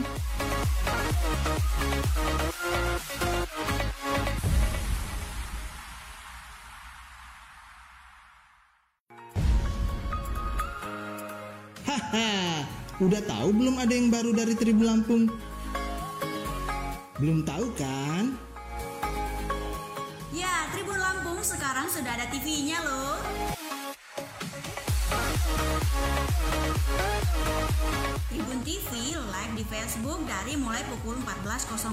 Haha, udah tahu belum ada yang baru dari Tribun Lampung? Belum tahu kan? Ya, Tribun Lampung sekarang sudah ada TV-nya loh. Tribun TV live di Facebook dari mulai pukul 14.00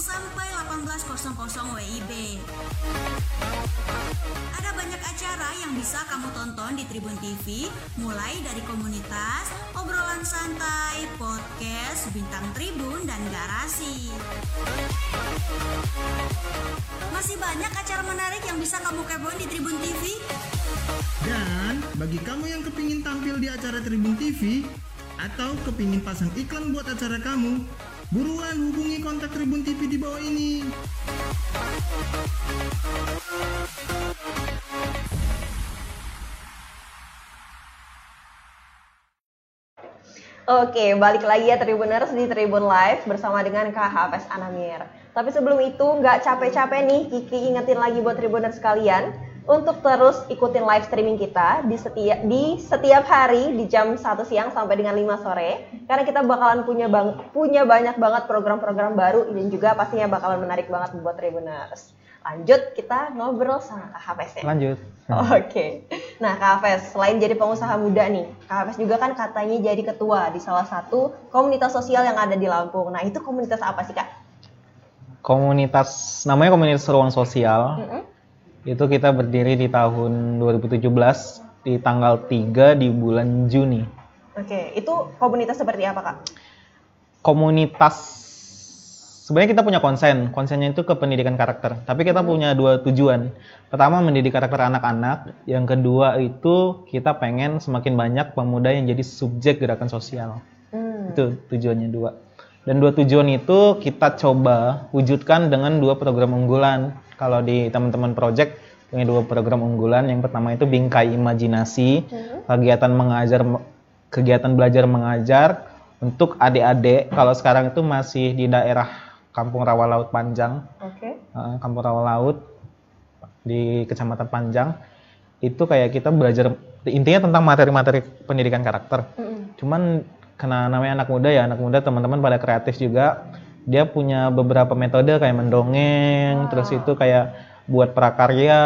sampai 18.00 WIB. Ada banyak acara yang bisa kamu tonton di Tribun TV, mulai dari komunitas, obrolan santai, podcast, bintang tribun, dan garasi. Masih banyak acara menarik yang bisa kamu kepoin di Tribun TV. Dan bagi kamu yang kepingin tampil di acara Tribun TV atau kepingin pasang iklan buat acara kamu, buruan hubungi kontak Tribun TV di bawah ini. Oke, balik lagi ya Tribuners di Tribun Live bersama dengan Kak Hafes Anamir. Tapi sebelum itu nggak capek-capek nih, Kiki ingetin lagi buat Tribuners sekalian untuk terus ikutin live streaming kita di setiap di setiap hari di jam 1 siang sampai dengan 5 sore karena kita bakalan punya bang, punya banyak banget program-program baru dan juga pastinya bakalan menarik banget buat Tribuners. Lanjut kita ngobrol sama Kak Hafes ya. Lanjut. Oke. Nah, Kak Hafes, selain jadi pengusaha muda nih, Kak Hafes juga kan katanya jadi ketua di salah satu komunitas sosial yang ada di Lampung. Nah, itu komunitas apa sih, Kak? Komunitas namanya komunitas ruang sosial. Mm-mm. Itu kita berdiri di tahun 2017 di tanggal 3 di bulan Juni. Oke, itu komunitas seperti apa, Kak? Komunitas sebenarnya kita punya konsen. Konsennya itu ke pendidikan karakter. Tapi kita punya dua tujuan. Pertama mendidik karakter anak-anak, yang kedua itu kita pengen semakin banyak pemuda yang jadi subjek gerakan sosial. Hmm. Itu tujuannya dua. Dan dua tujuan itu kita coba wujudkan dengan dua program unggulan. Kalau di teman-teman project punya dua program unggulan. Yang pertama itu bingkai imajinasi, kegiatan mengajar kegiatan belajar mengajar untuk adik-adik. Kalau sekarang itu masih di daerah Kampung Rawa Laut Panjang, Oke. eh, Kampung Rawa Laut di Kecamatan Panjang. Itu kayak kita belajar intinya tentang materi-materi pendidikan karakter. Mm-mm. Cuman karena namanya anak muda ya, anak muda teman-teman pada kreatif juga. Dia punya beberapa metode kayak mendongeng, terus itu kayak buat prakarya,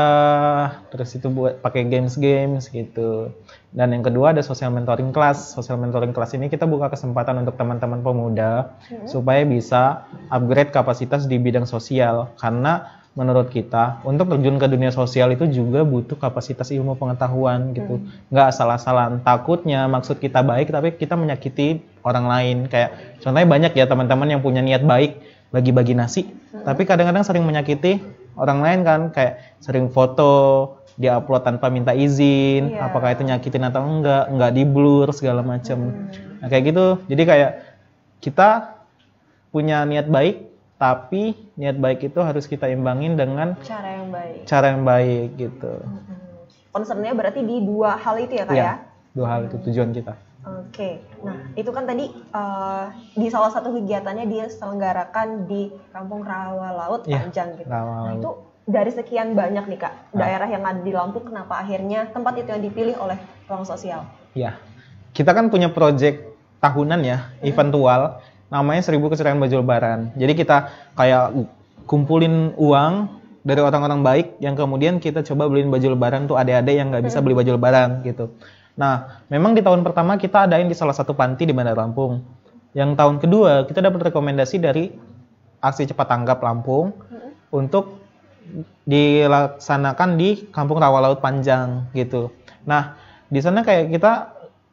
terus itu buat pakai games-games gitu. Dan yang kedua ada social mentoring class. Social mentoring class ini kita buka kesempatan untuk teman-teman pemuda supaya bisa upgrade kapasitas di bidang sosial karena menurut kita untuk terjun ke dunia sosial itu juga butuh kapasitas ilmu pengetahuan gitu. Nggak asal-asalan. Takutnya maksud kita baik tapi kita menyakiti orang lain. Kayak contohnya banyak ya teman-teman yang punya niat baik bagi-bagi nasi. Tapi kadang-kadang sering menyakiti orang lain kan. Kayak sering foto dia upload tanpa minta izin Iya. apakah itu nyakitin atau enggak enggak di blur segala macam nah kayak gitu. Jadi kayak kita punya niat baik tapi niat baik itu harus kita imbangin dengan Cara yang baik. cara yang baik gitu. Concernnya berarti di dua hal itu ya, Kak Iya, ya? dua hal itu tujuan kita. Oke, nah itu kan tadi eh, di salah satu kegiatannya dia selenggarakan di Kampung Rawa Laut Iya, Panjang gitu. Rawa Nah Laut. itu dari sekian banyak nih kak Ah. daerah yang ada di Lampung, kenapa akhirnya tempat itu yang dipilih oleh ruang sosial? Ya, kita kan punya project tahunan ya, eventual, namanya seribu keceriaan baju lebaran. Jadi kita kayak kumpulin uang dari orang-orang baik yang kemudian kita coba beliin baju lebaran tuh adik-adik yang nggak bisa beli baju lebaran gitu. Nah, memang di tahun pertama kita adain di salah satu panti di Bandar Lampung. Yang tahun kedua kita dapat rekomendasi dari aksi cepat tanggap Lampung untuk dilaksanakan di Kampung Rawa Laut Panjang gitu. Nah, di sana kayak kita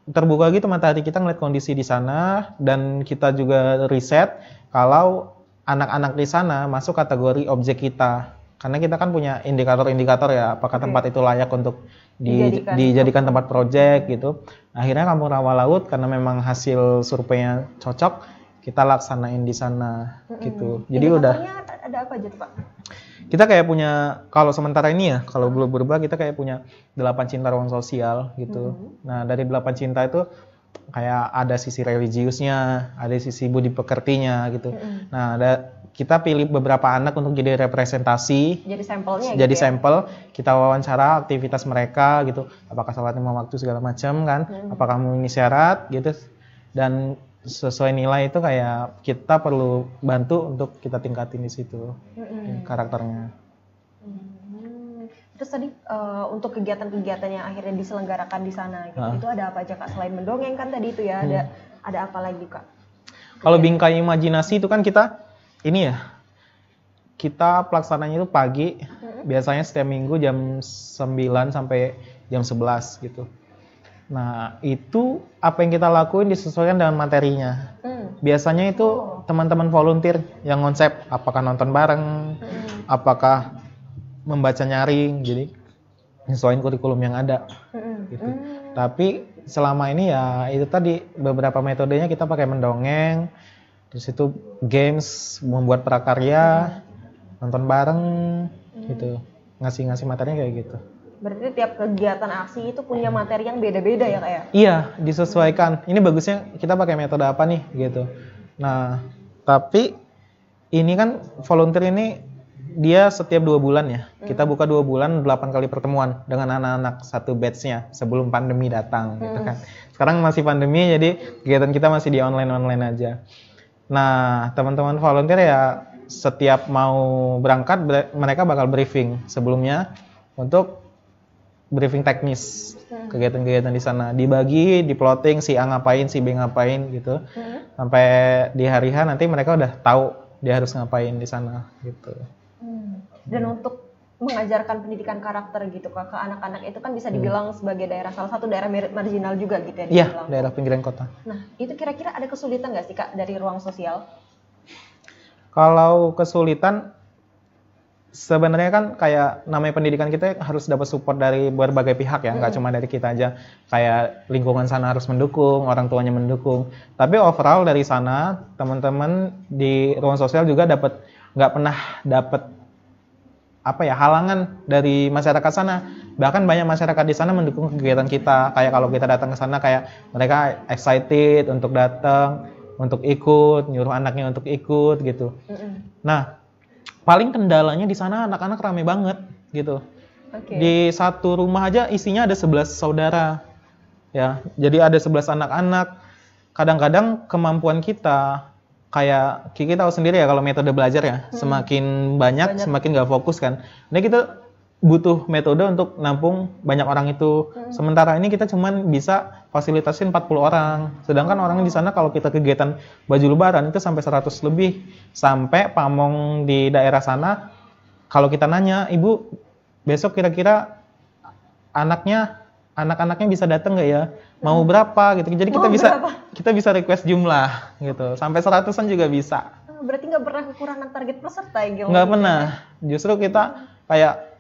terbuka gitu mata hati kita ngeliat kondisi di sana dan kita juga riset kalau anak-anak di sana masuk kategori objek kita. Karena kita kan punya indikator-indikator ya, apakah Oke. tempat itu layak untuk di- Dijadikan. dijadikan tempat project gitu. Akhirnya Kampung Rawa Laut karena memang hasil surveinya cocok, kita laksanain di sana gitu. Jadi udah Indikatornya ada apa aja tuh pak? kita kayak punya kalau sementara ini ya kalau belum berubah kita kayak punya delapan cinta ruang sosial gitu. Nah dari delapan cinta itu kayak ada sisi religiusnya ada sisi budi pekertinya gitu. Nah ada kita pilih beberapa anak untuk jadi representasi. Jadi sampelnya jadi gitu ya? sampel kita wawancara aktivitas mereka gitu. Apakah sholat lima waktu segala macam kan? Apakah memenuhi syarat gitu. Dan sesuai nilai itu kayak kita perlu bantu untuk kita tingkatin di situ Mm-mm. karakternya. Hmm. Terus tadi eh, untuk kegiatan-kegiatan yang akhirnya diselenggarakan di sana gitu, Ah. itu ada apa aja kak? Selain mendongeng kan tadi itu ya, ada ada apa lagi kak? Kalau bingkai imajinasi itu kan kita ini ya kita pelaksananya itu pagi biasanya setiap minggu jam 9 sampai jam 11 gitu. Nah, itu apa yang kita lakuin disesuaikan dengan materinya. Hmm. Biasanya itu teman-teman volunteer yang konsep apakah nonton bareng, apakah membaca nyaring, jadi nyesuaiin kurikulum yang ada Mm-mm. gitu. Hmm. Tapi selama ini ya itu tadi beberapa metodenya kita pakai mendongeng, terus itu games, membuat prakarya, nonton bareng gitu. Ngasih-ngasih materinya kayak gitu. Berarti tiap kegiatan aksi itu punya materi yang beda-beda ya kak ya? Iya, disesuaikan. Ini bagusnya kita pakai metode apa nih gitu. Nah, tapi ini kan volunteer ini dia setiap dua bulan ya. Kita buka dua bulan, delapan kali pertemuan dengan anak-anak satu batchnya sebelum pandemi datang gitu kan. Sekarang masih pandemi jadi kegiatan kita masih di online-online aja. Nah, teman-teman volunteer ya setiap mau berangkat ber- mereka bakal briefing sebelumnya untuk briefing teknis kegiatan-kegiatan di sana dibagi di plotting si A ngapain si B ngapain gitu Hmm. sampai di hari H nanti mereka udah tahu dia harus ngapain di sana gitu Hmm. Dan untuk mengajarkan pendidikan karakter gitu kak ke anak-anak itu kan bisa dibilang sebagai daerah salah satu daerah mar- marginal juga gitu ya. iya Lampung. daerah pinggiran kota Nah itu kira-kira ada kesulitan nggak sih kak dari ruang sosial? kalau kesulitan sebenarnya kan kayak namanya pendidikan kita harus dapat support dari berbagai pihak ya nggak cuma dari kita aja. Kayak lingkungan sana harus mendukung orang tuanya mendukung. Tapi overall dari sana teman-teman di ruang sosial juga dapat nggak pernah dapat apa ya halangan dari masyarakat sana. Bahkan banyak masyarakat di sana mendukung kegiatan kita. Kayak kalau kita datang ke sana kayak mereka excited untuk datang untuk ikut nyuruh anaknya untuk ikut gitu. Mm-mm. Nah, paling kendalanya di sana anak-anak rame banget gitu. Oke. Di satu rumah aja isinya ada 11 saudara. Ya, jadi ada 11 anak-anak. Kadang-kadang kemampuan kita kayak Kiki tahu sendiri ya kalau metode belajar ya, semakin banyak, semakin nggak fokus kan. Nah, kita butuh metode untuk nampung banyak orang itu. Sementara ini kita cuman bisa fasilitasin 40 orang. Sedangkan orang di sana kalau kita kegiatan baju lebaran itu sampai 100 lebih. Sampai pamong di daerah sana kalau kita nanya, "Ibu, besok kira-kira anaknya anak-anaknya bisa datang nggak ya? Mau berapa gitu." Jadi kita Mau bisa berapa? kita bisa request jumlah gitu. Sampai seratusan juga bisa. Ah, Berarti nggak pernah kekurangan target peserta ya nggak pernah justru kita kayak ka-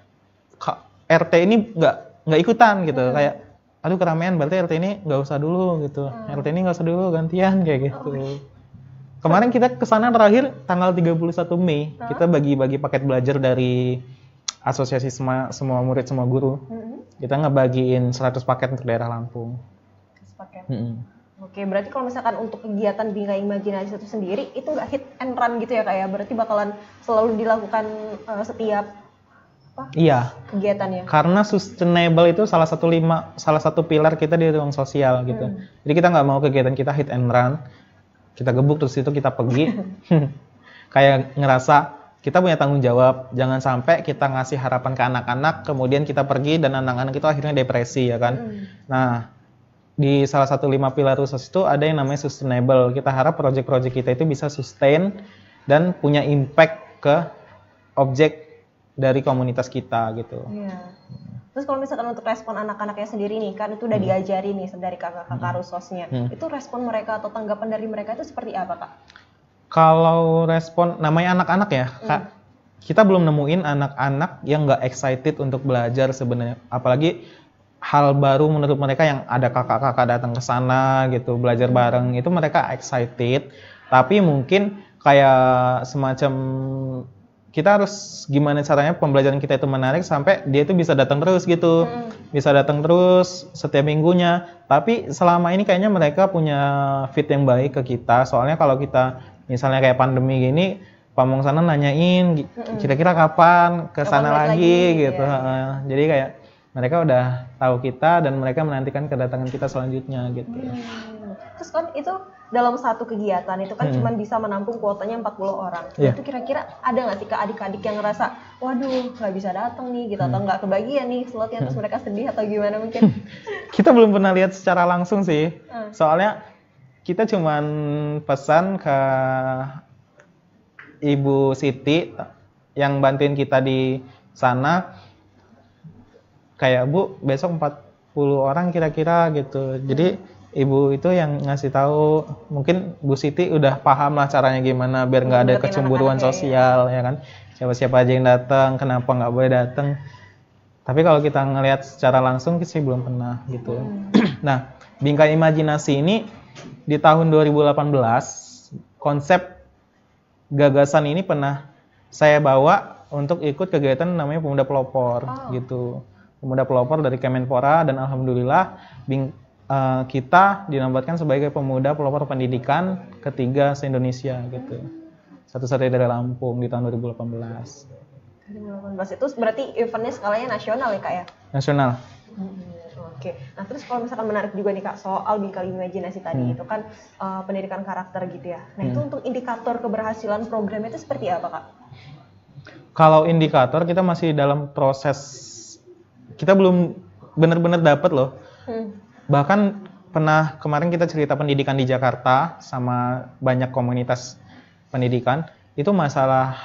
RT ini nggak nggak ikutan gitu. Kayak aduh keramaian berarti RT ini nggak usah dulu gitu. RT ini nggak usah dulu gantian kayak gitu. Kemarin kita ke sana terakhir tanggal 31 Mei kita bagi-bagi paket belajar dari asosiasi semua semua murid semua guru. Mm-mm. kita ngebagiin 100 paket untuk daerah Lampung. Sepaket. Mm-mm. Oke, berarti kalau misalkan untuk kegiatan bingkai imajinasi itu sendiri itu nggak hit and run gitu ya kak ya? Berarti bakalan selalu dilakukan eh, setiap apa? Iya. Kegiatannya? karena sustainable itu salah satu lima salah satu pilar kita di ruang sosial gitu. Jadi kita nggak mau kegiatan kita hit and run. Kita gebuk terus itu kita pergi. Kayak ngerasa kita punya tanggung jawab. Jangan sampai kita ngasih harapan ke anak-anak kemudian kita pergi dan anak-anak itu akhirnya depresi ya kan? Nah di salah satu lima pilar khusus itu ada yang namanya sustainable. Kita harap project-project kita itu bisa sustain dan punya impact ke objek dari komunitas kita gitu Iya. Terus kalau misalkan untuk respon anak-anaknya sendiri nih, kan itu udah diajari nih dari kakak-kakak rusosnya. Hmm. Itu respon mereka atau tanggapan dari mereka itu seperti apa kak? Kalau respon namanya anak-anak ya, Kak. Kita belum nemuin anak-anak yang nggak excited untuk belajar sebenarnya. Apalagi hal baru menurut mereka yang ada kakak-kakak datang ke sana gitu, belajar bareng itu mereka excited. Tapi mungkin kayak semacam kita harus gimana caranya pembelajaran kita itu menarik sampai dia itu bisa datang terus gitu. Bisa datang terus setiap minggunya. Tapi selama ini kayaknya mereka punya fit yang baik ke kita. Soalnya kalau kita misalnya kayak pandemi gini, pamong sana nanyain kira-kira kapan ke sana lagi, lagi, gitu. ya. Jadi kayak mereka udah tahu kita dan mereka menantikan kedatangan kita selanjutnya gitu. Hmm. Terus kan itu dalam satu kegiatan itu kan Hmm. cuma bisa menampung kuotanya 40 orang. Iya. Itu kira-kira ada nggak sih ke adik-adik yang ngerasa, waduh nggak bisa datang nih gitu Hmm. atau nggak kebagian nih slotnya terus mereka sedih atau gimana mungkin? Kita belum pernah lihat secara langsung sih. Hmm. Soalnya kita cuman pesan ke Ibu Siti yang bantuin kita di sana kayak Bu besok 40 orang kira-kira gitu. Jadi ibu itu yang ngasih tahu mungkin Bu Siti udah paham lah caranya gimana biar nggak ada kecemburuan ya. sosial ya kan. Siapa-siapa aja yang datang, kenapa nggak boleh datang. Tapi kalau kita ngelihat secara langsung sih belum pernah gitu. nah, bingkai imajinasi ini di tahun 2018 konsep gagasan ini pernah saya bawa untuk ikut kegiatan namanya Pemuda Pelopor Oh. gitu. Pemuda Pelopor dari Kemenpora dan alhamdulillah bing- eh, kita dinobatkan sebagai Pemuda Pelopor Pendidikan ketiga se-Indonesia gitu. Satu-satunya dari Lampung di tahun 2018. 2018 itu berarti eventnya skalanya nasional ya kak ya? Nasional. Hmm, Oke, nah terus kalau misalkan menarik juga nih kak soal bingkai imajinasi tadi Hmm. itu kan uh, pendidikan karakter gitu ya. Nah itu Hmm. untuk indikator keberhasilan programnya itu seperti apa kak? Kalau indikator kita masih dalam proses kita belum benar-benar dapat loh. Hmm. Bahkan pernah kemarin kita cerita pendidikan di Jakarta sama banyak komunitas pendidikan itu masalah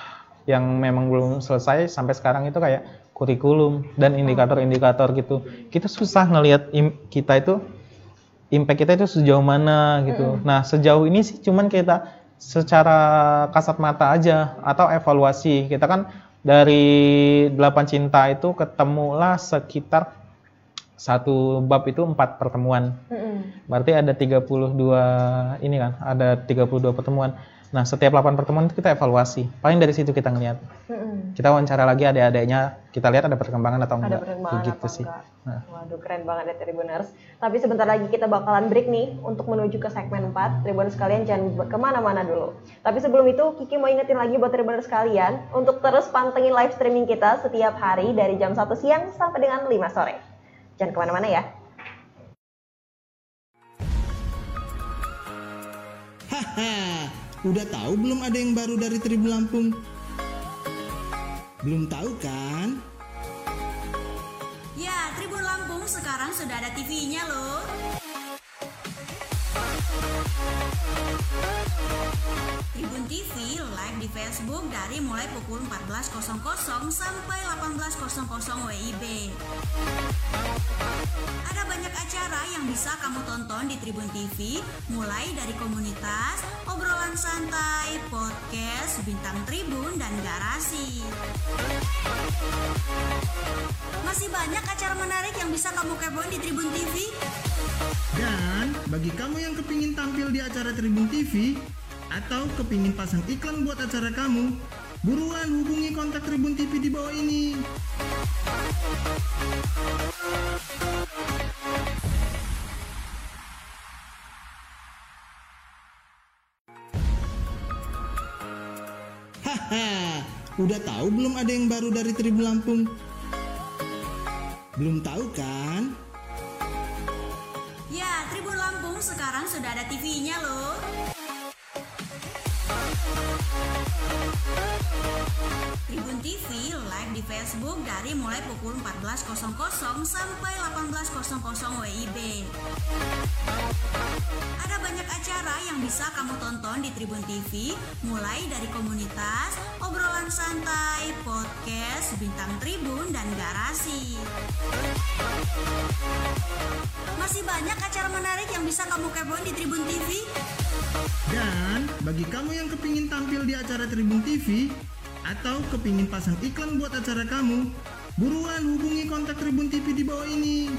yang memang belum selesai sampai sekarang itu kayak kurikulum dan indikator-indikator gitu. Kita susah ngelihat kita itu impact kita itu sejauh mana gitu. Nah, sejauh ini sih cuman kita secara kasat mata aja atau evaluasi. Kita kan dari 8 cinta itu ketemulah sekitar satu bab itu empat pertemuan. Mm-mm. Berarti ada 32 ini kan, ada 32 pertemuan. Nah, setiap 8 pertemuan itu kita evaluasi. Paling dari situ kita ngeliat. Mm-mm. Kita wawancara lagi adik-adiknya, kita lihat ada perkembangan atau Ada enggak. perkembangan Begitu apa sih. enggak? Nah. Waduh keren banget ya Tribuners. Tapi sebentar lagi kita bakalan break nih untuk menuju ke segmen 4. Tribuners kalian jangan ke mana-mana dulu. Tapi sebelum itu Kiki mau ingetin lagi buat Tribuners kalian untuk terus pantengin live streaming kita setiap hari dari jam 1 siang sampai dengan 5 sore. Jangan ke mana-mana ya. Haha, udah tahu belum ada yang baru dari Tribun Lampung? Belum tahu kan? Ya, Tribun Lampung sekarang sudah ada TV-nya loh. Tribun TV live di Facebook dari mulai pukul 14.00 sampai 18.00 WIB. Ada banyak acara yang bisa kamu tonton di Tribun TV, mulai dari komunitas, obrolan santai, podcast, bintang tribun, dan garasi. Masih banyak acara menarik yang bisa kamu kepoin di Tribun TV. Dan bagi kamu yang kepingin tampil di acara Tribun TV atau kepingin pasang iklan buat acara kamu, buruan hubungi kontak Tribun TV di bawah ini. Haha, udah tahu belum ada yang baru dari Tribun Lampung? Belum tahu kan? Ya, Tribun Lampung sekarang sudah ada TV-nya loh. Tribun TV live di Facebook dari mulai pukul 14.00 sampai 18.00 WIB. Ada banyak acara yang bisa kamu tonton di Tribun TV, mulai dari komunitas, obrolan santai, podcast, bintang tribun, dan garasi. Masih banyak acara menarik yang bisa kamu kepoin di Tribun TV. Dan bagi kamu yang kepingin tampil di acara Tribun TV atau kepingin pasang iklan buat acara kamu, buruan hubungi kontak Tribun TV di bawah ini.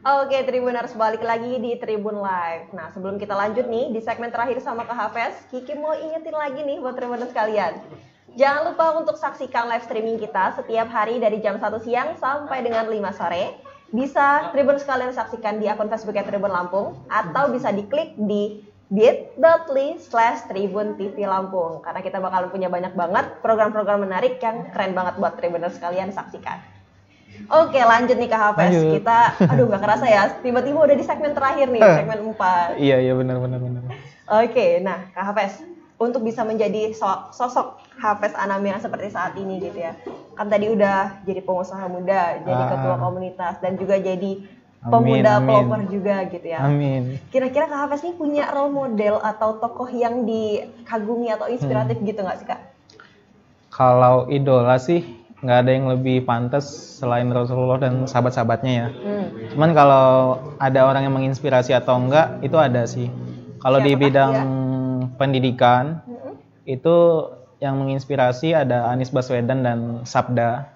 Oke, Tribuners balik lagi di Tribun Live. Nah, sebelum kita lanjut nih di segmen terakhir sama Kak Hafes, Kiki mau ingetin lagi nih buat Tribuners kalian. Jangan lupa untuk saksikan live streaming kita setiap hari dari jam 1 siang sampai dengan 5 sore. Bisa Tribuners kalian saksikan di akun Facebooknya Tribun Lampung atau bisa diklik di bit.ly slash Tribun TV Lampung karena kita bakal punya banyak banget program-program menarik yang keren banget buat Tribuners sekalian saksikan. Oke lanjut nih Kak Lanjut. kita aduh nggak kerasa ya tiba-tiba udah di segmen terakhir nih Eh. segmen 4 Iya iya benar benar benar. Oke, nah Kak Hafes, untuk bisa menjadi so- sosok Hafes Anami yang seperti saat ini gitu ya. Kan tadi udah jadi pengusaha muda, jadi Ah. ketua komunitas dan juga jadi Amin, pemuda amin. pelopor juga gitu ya. Amin. Kira-kira Kak Hafes nih punya role model atau tokoh yang dikagumi atau inspiratif Hmm. gitu nggak sih Kak? Kalau idola sih nggak ada yang lebih pantas selain Rasulullah dan sahabat-sahabatnya ya. Hmm. Cuman kalau ada orang yang menginspirasi atau enggak itu ada sih. Kalau di bidang dia? pendidikan Mm-mm. itu yang menginspirasi ada Anies Baswedan dan Sabda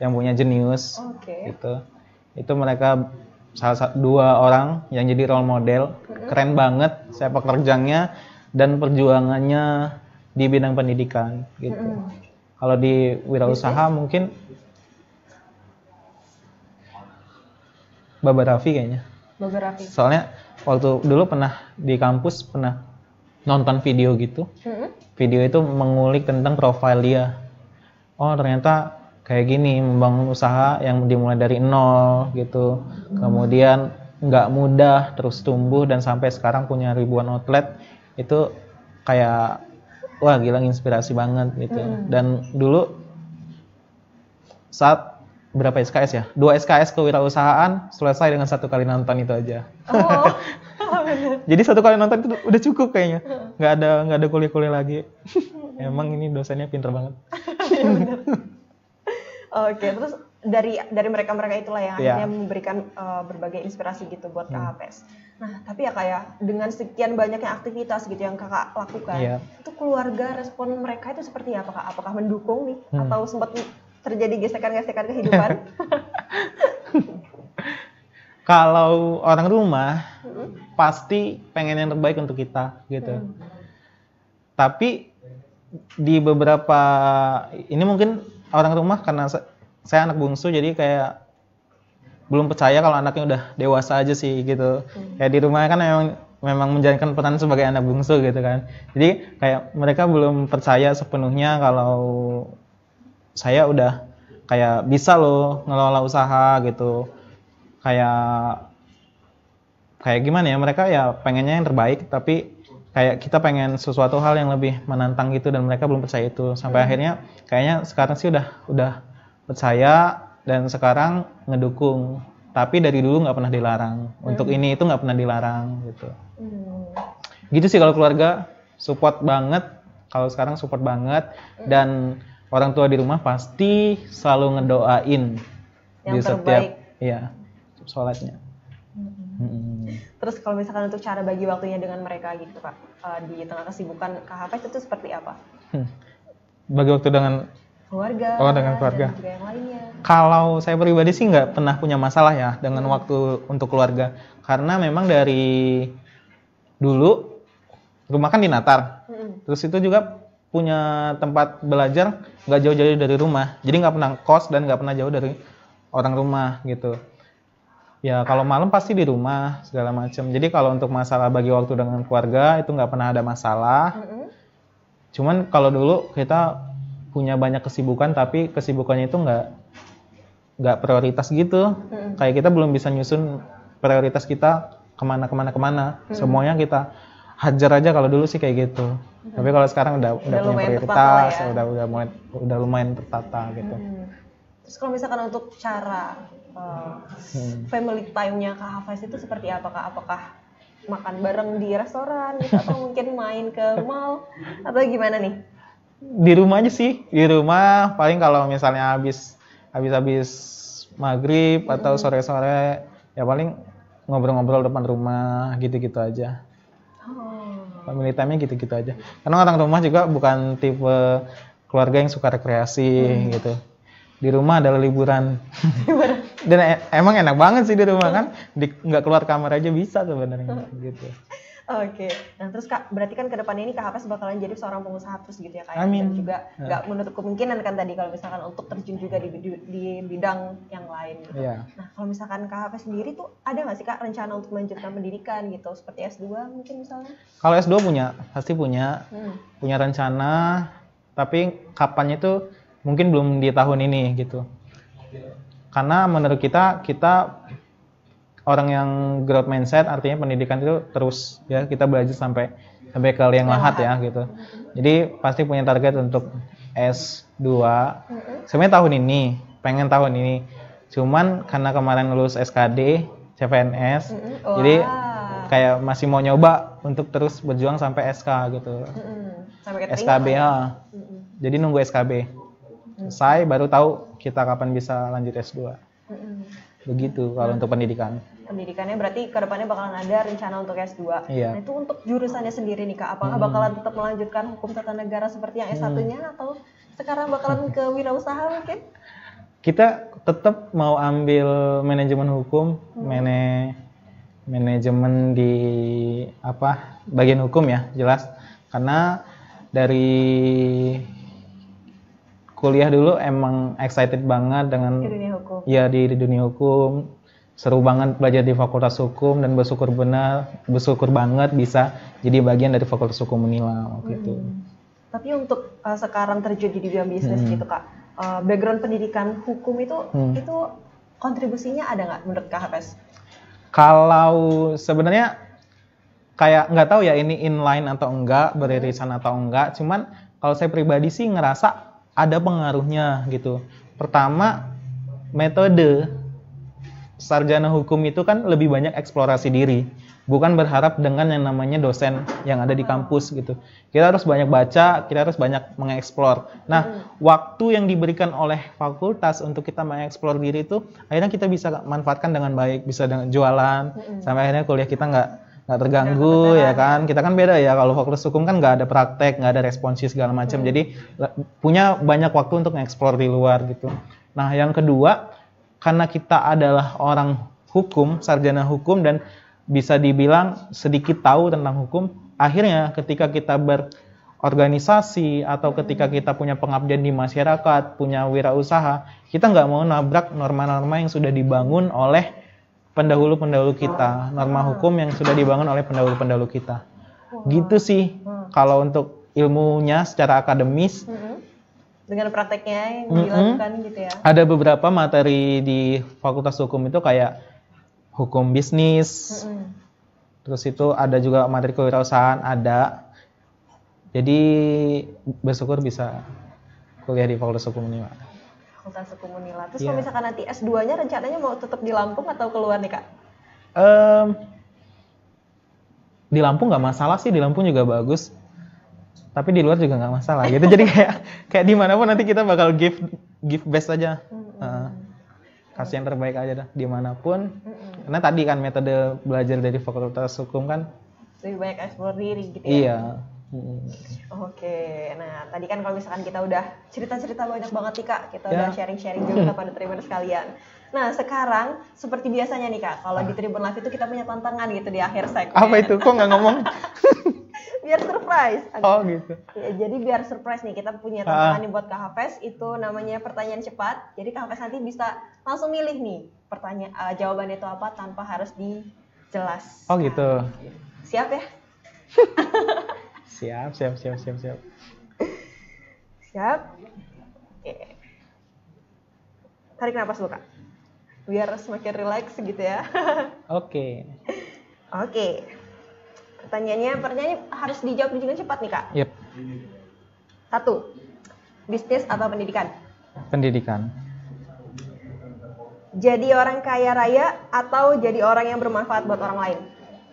yang punya jenius Oke. gitu. Itu mereka salah satu dua orang yang jadi role model. Keren banget sepak terjangnya dan perjuangannya di bidang pendidikan gitu. Mm-mm. Kalau di wirausaha mungkin Baba Raffi kayaknya. Beberapa. Soalnya waktu dulu pernah di kampus pernah nonton video gitu. Mm-mm. Video itu mengulik tentang profil dia. Oh ternyata kayak gini membangun usaha yang dimulai dari nol gitu. Kemudian nggak mudah terus tumbuh dan sampai sekarang punya ribuan outlet itu kayak wah gila inspirasi banget gitu. Dan dulu saat berapa SKS ya? Dua SKS kewirausasahaan selesai dengan satu kali nonton itu aja. Oh. Jadi satu kali nonton itu udah cukup kayaknya. Nggak ada nggak ada kuliah-kuliah lagi. Emang ini dosennya pinter banget. Oke, terus dari dari mereka-mereka itulah yang Iya. akhirnya memberikan uh, berbagai inspirasi gitu buat Kak Hafes. Nah, tapi ya kayak dengan sekian banyaknya aktivitas gitu yang Kakak lakukan, Iya. itu keluarga respon mereka itu seperti apa Kak? Apakah mendukung nih Hmm. atau sempat terjadi gesekan-gesekan kehidupan? Kalau orang rumah pasti pengen yang terbaik untuk kita gitu. Tapi di beberapa ini mungkin orang rumah karena sa- saya anak bungsu jadi kayak belum percaya kalau anaknya udah dewasa aja sih gitu. Kayak di rumah kan memang memang menjalankan peran sebagai anak bungsu gitu kan. Jadi kayak mereka belum percaya sepenuhnya kalau saya udah kayak bisa loh ngelola usaha gitu. Kayak kayak gimana ya mereka ya pengennya yang terbaik tapi kayak kita pengen sesuatu hal yang lebih menantang gitu dan mereka belum percaya itu. Sampai akhirnya kayaknya sekarang sih udah udah percaya dan sekarang ngedukung. Tapi dari dulu nggak pernah dilarang. Untuk ini itu nggak pernah dilarang gitu. Hmm. gitu sih kalau keluarga. Support banget. Kalau sekarang support banget. Dan orang tua di rumah pasti selalu ngedoain Yang di setiap terbaik. iya sholatnya. Mm-mm. Terus kalau misalkan untuk cara bagi waktunya dengan mereka gitu Kak, uh, di tengah kesibukan Hafes itu seperti apa? Hmm. bagi waktu dengan Keluarga, Oh, dengan keluarga. dan juga yang lainnya. kalau saya pribadi sih nggak pernah punya masalah ya dengan waktu untuk keluarga karena memang dari dulu rumah kan di Natar Mm-mm. terus itu juga punya tempat belajar nggak jauh-jauh dari rumah jadi nggak pernah kos dan nggak pernah jauh dari orang rumah gitu ya kalau malam pasti di rumah segala macam jadi kalau untuk masalah bagi waktu dengan keluarga itu nggak pernah ada masalah Mm-mm. Cuman kalau dulu kita punya banyak kesibukan tapi kesibukannya itu nggak nggak prioritas gitu. Mm-mm. Kayak kita belum bisa nyusun prioritas kita ke mana ke mana ke mana. Semuanya kita hajar aja kalau dulu sih kayak gitu. Tapi kalau sekarang udah udah, punya lumayan tertata prioritas, ya. udah udah mulai udah lumayan tertata gitu. Hmm. Terus kalau misalkan untuk cara uh, Hmm. family time-nya Kak Hafes itu seperti apa Kak? Apakah makan bareng di restoran gitu atau mungkin main ke mall atau gimana nih? Di rumah aja sih, di rumah paling kalau misalnya habis habis habis maghrib atau sore-sore ya paling ngobrol-ngobrol depan rumah gitu-gitu aja. Oh. family time-nya gitu-gitu aja. Karena orang rumah juga bukan tipe keluarga yang suka rekreasi gitu. Di rumah adalah liburan. Dan e- emang enak banget sih di rumah kan, di- nggak keluar kamar aja bisa sebenarnya gitu. Oke, nah terus kak, berarti kan ke depannya ini Kak Hafes bakalan jadi seorang pengusaha terus gitu ya kak? ya? Amin. Dan juga Ya. nggak menutup kemungkinan kan tadi kalau misalkan untuk terjun juga di, di, di bidang yang lain gitu. Iya. Nah kalau misalkan Kak Hafes sendiri tuh ada nggak sih kak rencana untuk melanjutkan pendidikan gitu, seperti S2 mungkin misalnya? Kalau S2 punya, pasti punya, Hmm. punya rencana, tapi kapannya itu mungkin belum di tahun ini gitu. Karena menurut kita kita orang yang growth mindset artinya pendidikan itu terus ya kita belajar sampai sampai ke liang lahat ya gitu. Jadi pasti punya target untuk S2. Sebenarnya tahun ini, pengen tahun ini. Cuman karena kemarin lulus SKD, CPNS, Mm-mm. jadi kayak masih mau nyoba untuk terus berjuang sampai SK gitu. Sampai SKB ya? Mm-mm. Jadi nunggu SKB. Selesai baru tahu kita kapan bisa lanjut S2. Mm-mm. Begitu kalau untuk pendidikan. pendidikannya berarti ke depannya bakalan ada rencana untuk S2. Iya. Nah itu untuk jurusannya sendiri nih kak, apakah bakalan tetap melanjutkan hukum tata negara seperti yang S1-nya atau sekarang bakalan ke wirausaha mungkin? Kita tetap mau ambil manajemen hukum, mane manajemen di apa? bagian hukum ya, jelas. Karena dari kuliah dulu emang excited banget dengan Di dunia hukum. ya di, di dunia hukum seru banget belajar di fakultas hukum dan bersyukur benar bersyukur banget bisa jadi bagian dari fakultas hukum Unila waktu itu Tapi untuk uh, sekarang terjun di bidang bisnis gitu kak, uh, background pendidikan hukum itu Hmm. itu kontribusinya ada nggak menurut kak Hafes? kalau sebenarnya kayak nggak tahu ya ini inline atau enggak beririsan atau enggak cuman kalau saya pribadi sih ngerasa ada pengaruhnya gitu. Pertama metode sarjana hukum itu kan lebih banyak eksplorasi diri. Bukan berharap dengan yang namanya dosen yang ada di kampus gitu. Kita harus banyak baca kita harus banyak mengeksplor. Nah waktu yang diberikan oleh fakultas untuk kita mengeksplor diri itu akhirnya kita bisa manfaatkan dengan baik bisa dengan jualan sampai akhirnya kuliah kita nggak nggak terganggu ya kan? Kita kan beda ya. Kalau fakultas hukum kan nggak ada praktek nggak ada responsi segala macam. Jadi la- punya banyak waktu untuk mengeksplor di luar gitu. Nah yang kedua karena kita adalah orang hukum sarjana hukum dan bisa dibilang sedikit tahu tentang hukum akhirnya ketika kita berorganisasi atau ketika kita punya pengabdian di masyarakat punya wirausaha kita nggak mau nabrak norma-norma yang sudah dibangun oleh pendahulu-pendahulu kita norma hukum yang sudah dibangun oleh pendahulu-pendahulu kita gitu sih kalau untuk ilmunya secara akademis Mm-mm. Dengan prakteknya yang dilakukan gitu ya? ada beberapa materi di fakultas hukum itu kayak hukum bisnis Mm-mm. terus itu ada juga materi kewirausahaan ada jadi bersyukur bisa kuliah di fakultas hukum ini Pak. Fakultas Hukum Unila. Terus Iya. kalau misalkan nanti S2-nya rencananya mau tetap di Lampung atau keluar nih kak? Em, di Lampung nggak masalah sih di Lampung juga bagus tapi di luar juga nggak masalah gitu jadi kayak kayak di mana pun nanti kita bakal give give best aja Heeh. kasih yang terbaik aja dah di mana pun karena tadi kan metode belajar dari fakultas hukum kan Lebih banyak eksplor diri gitu ya? iya Oke, nah tadi kan kalau misalkan kita udah cerita-cerita banyak banget nih kak, kita Ya. udah sharing-sharing juga kepada Tribuners sekalian. Nah sekarang seperti biasanya nih kak, kalau di Tribun Live itu kita punya tantangan gitu di akhir segmen. apa itu kok nggak ngomong Biar surprise. oh gitu Ya, jadi biar surprise nih, kita punya tantangan nih buat Kak Hafes, itu namanya pertanyaan cepat. Jadi Kak Hafes nanti bisa langsung milih nih pertanyaan eh, jawabannya itu apa tanpa harus dijelas. oh gitu Siap ya? siap siap siap siap siap Siap. Oke. Tarik napas dulu kak. Biar semakin relax gitu ya. oke Oke. Pertanyaannya, pertanyaannya harus dijawab dengan cepat nih kak. yep Satu, bisnis atau pendidikan? pendidikan Jadi orang kaya raya atau jadi orang yang bermanfaat buat orang lain?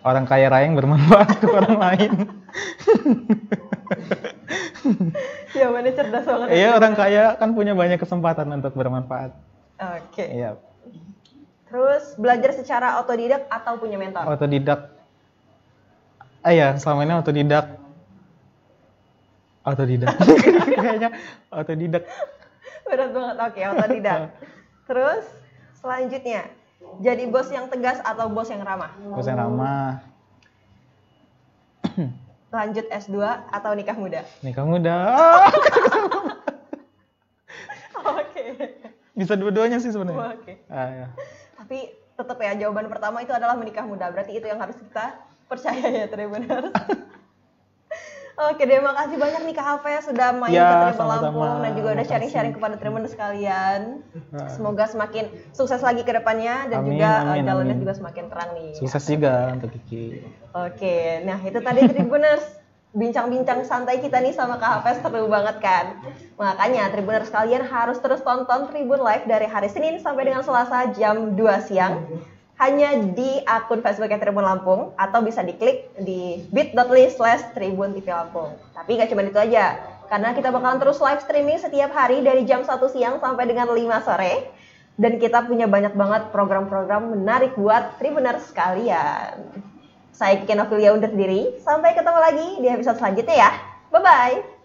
orang kaya raya yang bermanfaat ke orang lain Jawabannya cerdas banget. Iya orang kaya kan punya banyak kesempatan untuk bermanfaat. Oke. Iya. Terus belajar secara otodidak atau punya mentor? Otodidak. Ah ya selama ini otodidak. Otodidak. Kayaknya otodidak. Berat banget. Oke, otodidak. Terus selanjutnya, jadi bos yang tegas atau bos yang ramah? Terus yang ramah. Lanjut S2 atau nikah muda? Nikah muda. Oke. Bisa dua-duanya sih sebenarnya. Oke. Ah, ya. Tapi tetap ya jawaban pertama itu adalah menikah muda. Berarti itu yang harus kita percaya ya Tribuners. Oke, terima kasih banyak nih Kak Hafiz sudah main Ya, ke Tribun. Lampung dan juga udah sharing-sharing kepada Tribuners sekalian. Semoga semakin sukses lagi ke depannya dan Amin, juga amin, jalannya amin. juga semakin terang nih. Sukses juga untuk Kiki. Oke, nah itu tadi Tribuners bincang-bincang santai kita nih sama Kak Hafes seru banget kan. Makanya Tribuners kalian harus terus tonton Tribun Live dari hari Senin sampai dengan Selasa jam 2 siang hanya di akun Facebook Tribun Lampung atau bisa diklik di bit.ly slash Tribun TV Lampung. Tapi nggak cuma itu aja, karena kita bakalan terus live streaming setiap hari dari jam 1 siang sampai dengan 5 sore. Dan kita punya banyak banget program-program menarik buat Tribuners sekalian. Saya Kiki Novilia undur diri. Sampai ketemu lagi di episode selanjutnya ya. Bye-bye.